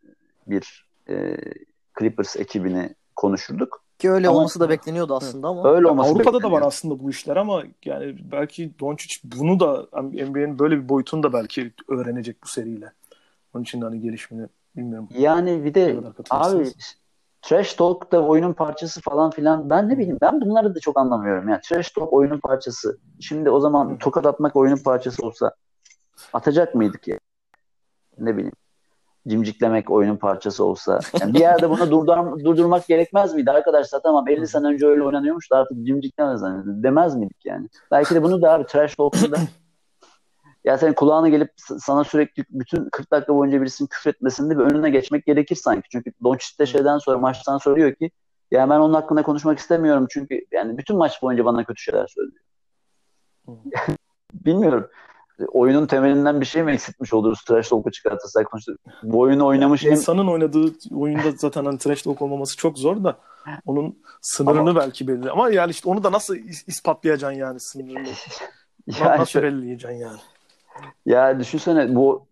bir e, Clippers ekibini konuşurduk. Ki öyle ama, olması da bekleniyordu aslında ama. Öyle olması Avrupa'da da var aslında bu işler ama yani belki Doncic bunu da NBA'nin böyle bir boyutunu da belki öğrenecek bu seriyle. Onun için de hani gelişmeni bilmiyorum. Yani bir de abi Trash Talk da oyunun parçası falan filan. Ben ne bileyim ben bunları da çok anlamıyorum. Yani Trash Talk oyunun parçası. Şimdi o zaman tokat atmak oyunun parçası olsa atacak mıydık ya? Ne bileyim cimciklemek oyunun parçası olsa. Yani bir yerde bunu durdur durdurmak gerekmez miydi? Arkadaşlar tamam 50 sene önce öyle oynanıyormuş da artık cimciklemez hani demez miydik yani? Belki de bunu da abi trash talk'unda ya senin kulağına gelip sana sürekli bütün 40 dakika boyunca birisinin küfür etmesinde bir önüne geçmek gerekir sanki. Çünkü Doncic de şeyden sonra maçtan sonra diyor ki ya ben onun hakkında konuşmak istemiyorum çünkü yani bütün maç boyunca bana kötü şeyler söylüyor. Bilmiyorum oyunun temelinden bir şey mi eksiltmiş oluruz trash talk'u çıkartırsak? Bu oyunu oynamış yani insanın oynadığı oyunda zaten hani trash talk olmaması çok zor da onun sınırını ama... belki belli. Ama yani işte onu da nasıl ispatlayacaksın yani sınırını? yani nasıl belirleyeceksin yani? Ya düşünsene bu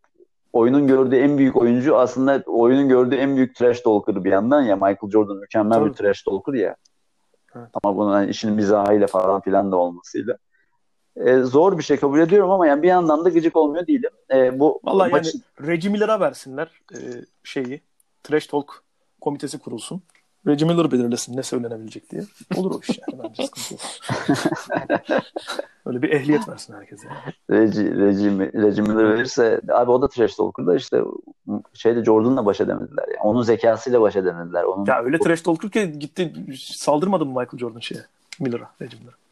oyunun gördüğü en büyük oyuncu aslında oyunun gördüğü en büyük trash talker bir yandan ya Michael Jordan mükemmel Tabii. bir trash talker ya. Evet. Ama bunun hani işin mizahıyla falan filan da olmasıyla e, zor bir şey kabul ediyorum ama yani bir yandan da gıcık olmuyor değilim. E, bu Vallahi maç... yani Reggie Miller'a versinler e, şeyi. Trash Talk komitesi kurulsun. Reggie Miller belirlesin ne söylenebilecek diye. Olur o iş yani. Bence sıkıntı yok. Öyle bir ehliyet versin herkese. Reggie, Reggie, Reggie Miller verirse abi o da trash talker da işte şeyde Jordan'la baş edemediler. Yani. Onun zekasıyla baş edemediler. Onun... Ya öyle trash talker ki gitti saldırmadı mı Michael Jordan şeye? Miller'a, Reggie Miller'a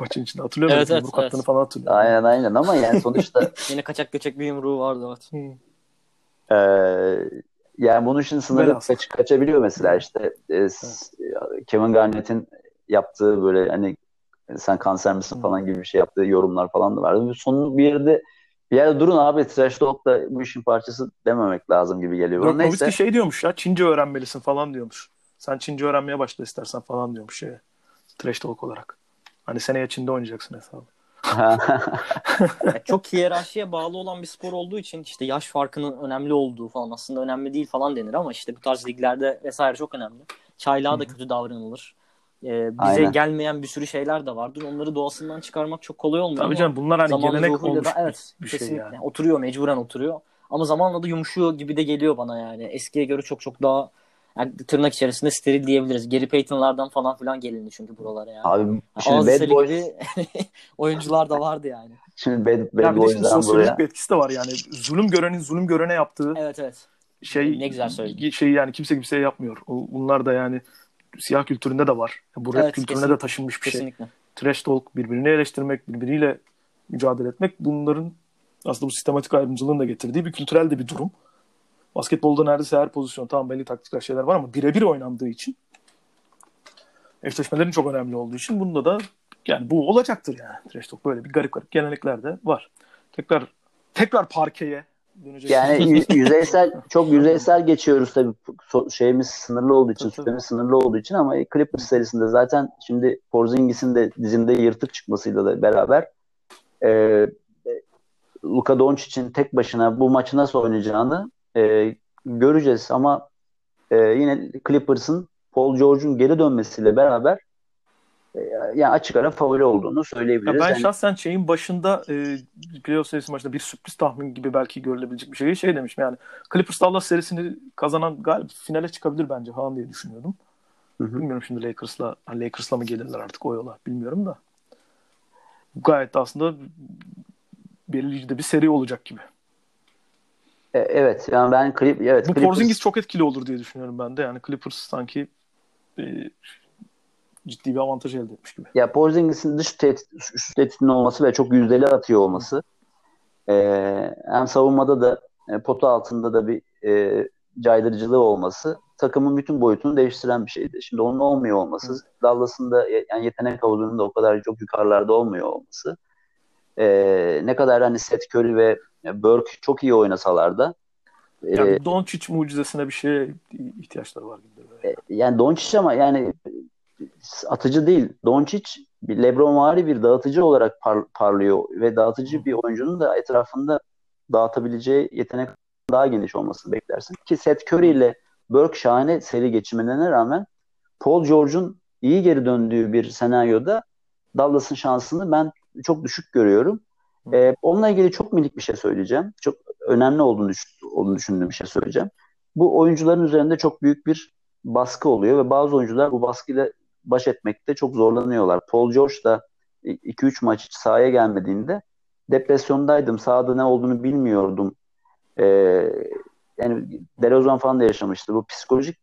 maçın içinde. Hatırlıyor musun? Evet, evet, Yumruk evet. falan hatırlıyorum. Aynen aynen ama yani sonuçta yine kaçak göçek bir yumruğu vardı evet. Hmm. Ee, yani bunun için sınırı kaç, kaçabiliyor mesela işte e, evet. Kevin Garnett'in yaptığı böyle hani sen kanser misin falan gibi bir şey yaptığı yorumlar falan da vardı. Sonun bir yerde bir yerde durun abi trash talk da bu işin parçası dememek lazım gibi geliyor. Dirk Nowitzki şey diyormuş ya Çince öğrenmelisin falan diyormuş. Sen Çince öğrenmeye başla istersen falan diyormuş şey. Trash talk olarak. Hani seneye Çin'de oynayacaksın hesabı. çok hiyerarşiye bağlı olan bir spor olduğu için işte yaş farkının önemli olduğu falan aslında önemli değil falan denir ama işte bu tarz liglerde vesaire çok önemli. Çaylığa da kötü davranılır. Ee, bize Aynen. gelmeyen bir sürü şeyler de vardır. Onları doğasından çıkarmak çok kolay olmuyor. Tabii canım bunlar hani gelenek olmuş da, evet, bir şey yani. yani. Oturuyor mecburen oturuyor. Ama zamanla da yumuşuyor gibi de geliyor bana yani. Eskiye göre çok çok daha yani tırnak içerisinde steril diyebiliriz. Gary Payton'lardan falan filan gelindi çünkü buralara yani. Abi şimdi Ağzı Bad Boys gibi oyuncular da vardı yani. Şimdi Bad, bad ya Boys'dan buraya. bir etkisi de var yani. Zulüm görenin zulüm görene yaptığı. Evet evet. Şey, ne güzel söyledin. Şey yani kimse kimseye yapmıyor. Bunlar da yani siyah kültüründe de var. Bu rap evet, kültürüne de taşınmış bir şey. kesinlikle. şey. Trash talk, birbirini eleştirmek, birbiriyle mücadele etmek bunların aslında bu sistematik ayrımcılığın da getirdiği bir kültürel de bir durum. Basketbolda neredeyse her pozisyon tamam belli taktikler şeyler var ama birebir oynandığı için eşleşmelerin çok önemli olduğu için bunda da Yani bu olacaktır yani. Trash talk böyle bir garip garip gelenekler de var. Tekrar tekrar parkeye dönecek. Yani yüzeysel çok yüzeysel geçiyoruz tabii şeyimiz sınırlı olduğu için, süremiz sınırlı olduğu için ama Clippers serisinde zaten şimdi Porzingis'in de dizinde yırtık çıkmasıyla da beraber e, Luka Doncic'in tek başına bu maçı nasıl oynayacağını e, göreceğiz ama e, yine Clippers'ın Paul George'un geri dönmesiyle beraber e, yani açık ara favori olduğunu söyleyebiliriz. Ya ben yani, şahsen şeyin başında e, playoff serisi maçında bir sürpriz tahmin gibi belki görülebilecek bir şey şey demişim yani Clippers Dallas serisini kazanan galiba finale çıkabilir bence falan diye düşünüyordum. Hı hı. Bilmiyorum şimdi Lakers'la Lakers'la mı gelirler artık o yola bilmiyorum da. Gayet aslında belirleyici de bir seri olacak gibi. E, evet yani ben Clip evet Bu Clippers... Porzingis çok etkili olur diye düşünüyorum ben de. Yani Clippers sanki e, ciddi bir avantaj elde etmiş gibi. Ya Porzingis'in dış tehdit, üst tehditinin olması ve çok yüzdeli atıyor olması e, hem savunmada da e, potu altında da bir e, caydırıcılığı olması takımın bütün boyutunu değiştiren bir şeydi. Şimdi onun olmuyor olması, Dallas'ın da yani yetenek havuzunun da o kadar çok yukarılarda olmuyor olması e, ne kadar hani Seth Curry ve Burke çok iyi oynasalar da yani e, Doncic mucizesine bir şeye ihtiyaçları var gibi. E, yani Doncic ama yani atıcı değil. Doncic bir LeBron vari bir dağıtıcı olarak par- parlıyor ve dağıtıcı bir oyuncunun da etrafında dağıtabileceği yetenek daha geniş olmasını beklersin. Ki Seth Curry ile Burke şahane seri geçirmelerine rağmen Paul George'un iyi geri döndüğü bir senaryoda Dallas'ın şansını ben çok düşük görüyorum. Ee, onunla ilgili çok minik bir şey söyleyeceğim. Çok önemli olduğunu, düşün, olduğunu düşündüğüm bir şey söyleyeceğim. Bu oyuncuların üzerinde çok büyük bir baskı oluyor ve bazı oyuncular bu baskıyla baş etmekte çok zorlanıyorlar. Paul George da 2-3 maç sahaya gelmediğinde depresyondaydım. Sahada ne olduğunu bilmiyordum. Ee, yani Derozan falan da yaşamıştı. Bu psikolojik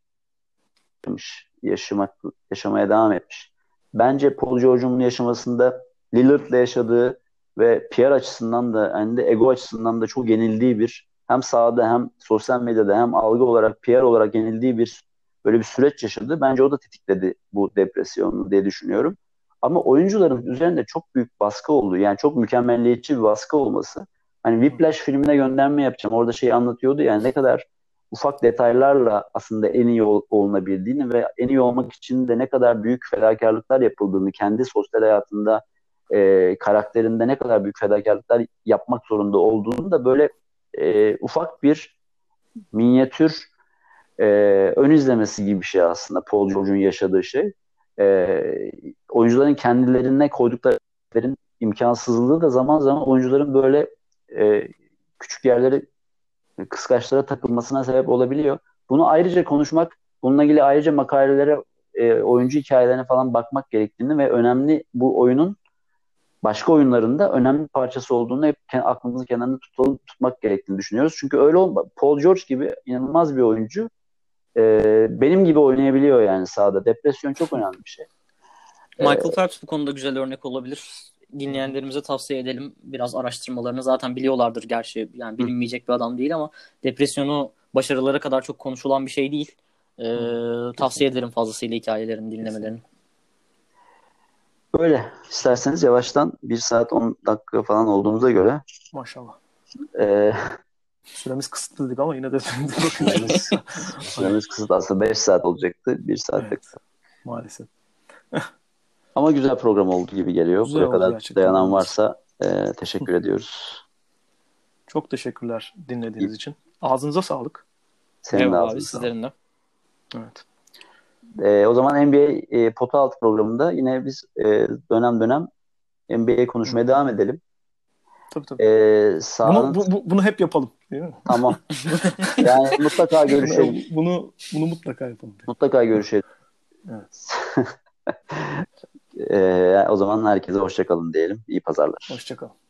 yaşamak, yaşamaya devam etmiş. Bence Paul George'un yaşamasında Lillard'la yaşadığı ve PR açısından da yani de ego açısından da çok yenildiği bir hem sahada hem sosyal medyada hem algı olarak PR olarak yenildiği bir böyle bir süreç yaşadı. Bence o da tetikledi bu depresyonu diye düşünüyorum. Ama oyuncuların üzerinde çok büyük baskı oldu. Yani çok mükemmelliyetçi bir baskı olması. Hani Whiplash filmine gönderme yapacağım. Orada şey anlatıyordu yani ne kadar ufak detaylarla aslında en iyi ol, olunabildiğini ve en iyi olmak için de ne kadar büyük fedakarlıklar yapıldığını kendi sosyal hayatında e, karakterinde ne kadar büyük fedakarlıklar yapmak zorunda olduğunu da böyle e, ufak bir minyatür e, ön izlemesi gibi bir şey aslında Paul George'un yaşadığı şey. E, oyuncuların kendilerine koydukları imkansızlığı da zaman zaman oyuncuların böyle e, küçük yerleri kıskaçlara takılmasına sebep olabiliyor. Bunu ayrıca konuşmak, bununla ilgili ayrıca makalelere, e, oyuncu hikayelerine falan bakmak gerektiğini ve önemli bu oyunun başka oyunlarında önemli parçası olduğunu hep aklımızın kenarında tutalım, tutmak gerektiğini düşünüyoruz. Çünkü öyle olma. Paul George gibi inanılmaz bir oyuncu e, benim gibi oynayabiliyor yani sahada. Depresyon çok önemli bir şey. Michael ee, Phelps bu konuda güzel örnek olabilir. Dinleyenlerimize tavsiye edelim. Biraz araştırmalarını zaten biliyorlardır gerçi. Yani bilinmeyecek bir adam değil ama depresyonu başarılara kadar çok konuşulan bir şey değil. Ee, tavsiye ederim fazlasıyla hikayelerini dinlemelerini. Böyle. isterseniz yavaştan 1 saat 10 dakika falan olduğumuza göre. Maşallah. E, Süremiz kısıtlı dedik ama yine de süremiz, süremiz kısıtlı. Aslında 5 saat olacaktı. 1 saat evet, Maalesef. ama güzel program oldu gibi geliyor. Güzel Buraya kadar gerçekten. dayanan varsa e, teşekkür ediyoruz. Çok teşekkürler dinlediğiniz İyi. için. Ağzınıza sağlık. Senin de ağzına abi, sizlerin de. Evet. E, o zaman NBA e, pota altı programında yine biz e, dönem dönem NBA konuşmaya devam edelim. Tabii tabii. Ee, sahanın... bunu, bu, bunu hep yapalım. Değil mi? Tamam. yani mutlaka görüşelim. Bunu bunu mutlaka yapalım. Mutlaka görüşelim. Evet. ee, o zaman herkese hoşçakalın diyelim. İyi pazarlar. Hoşçakalın.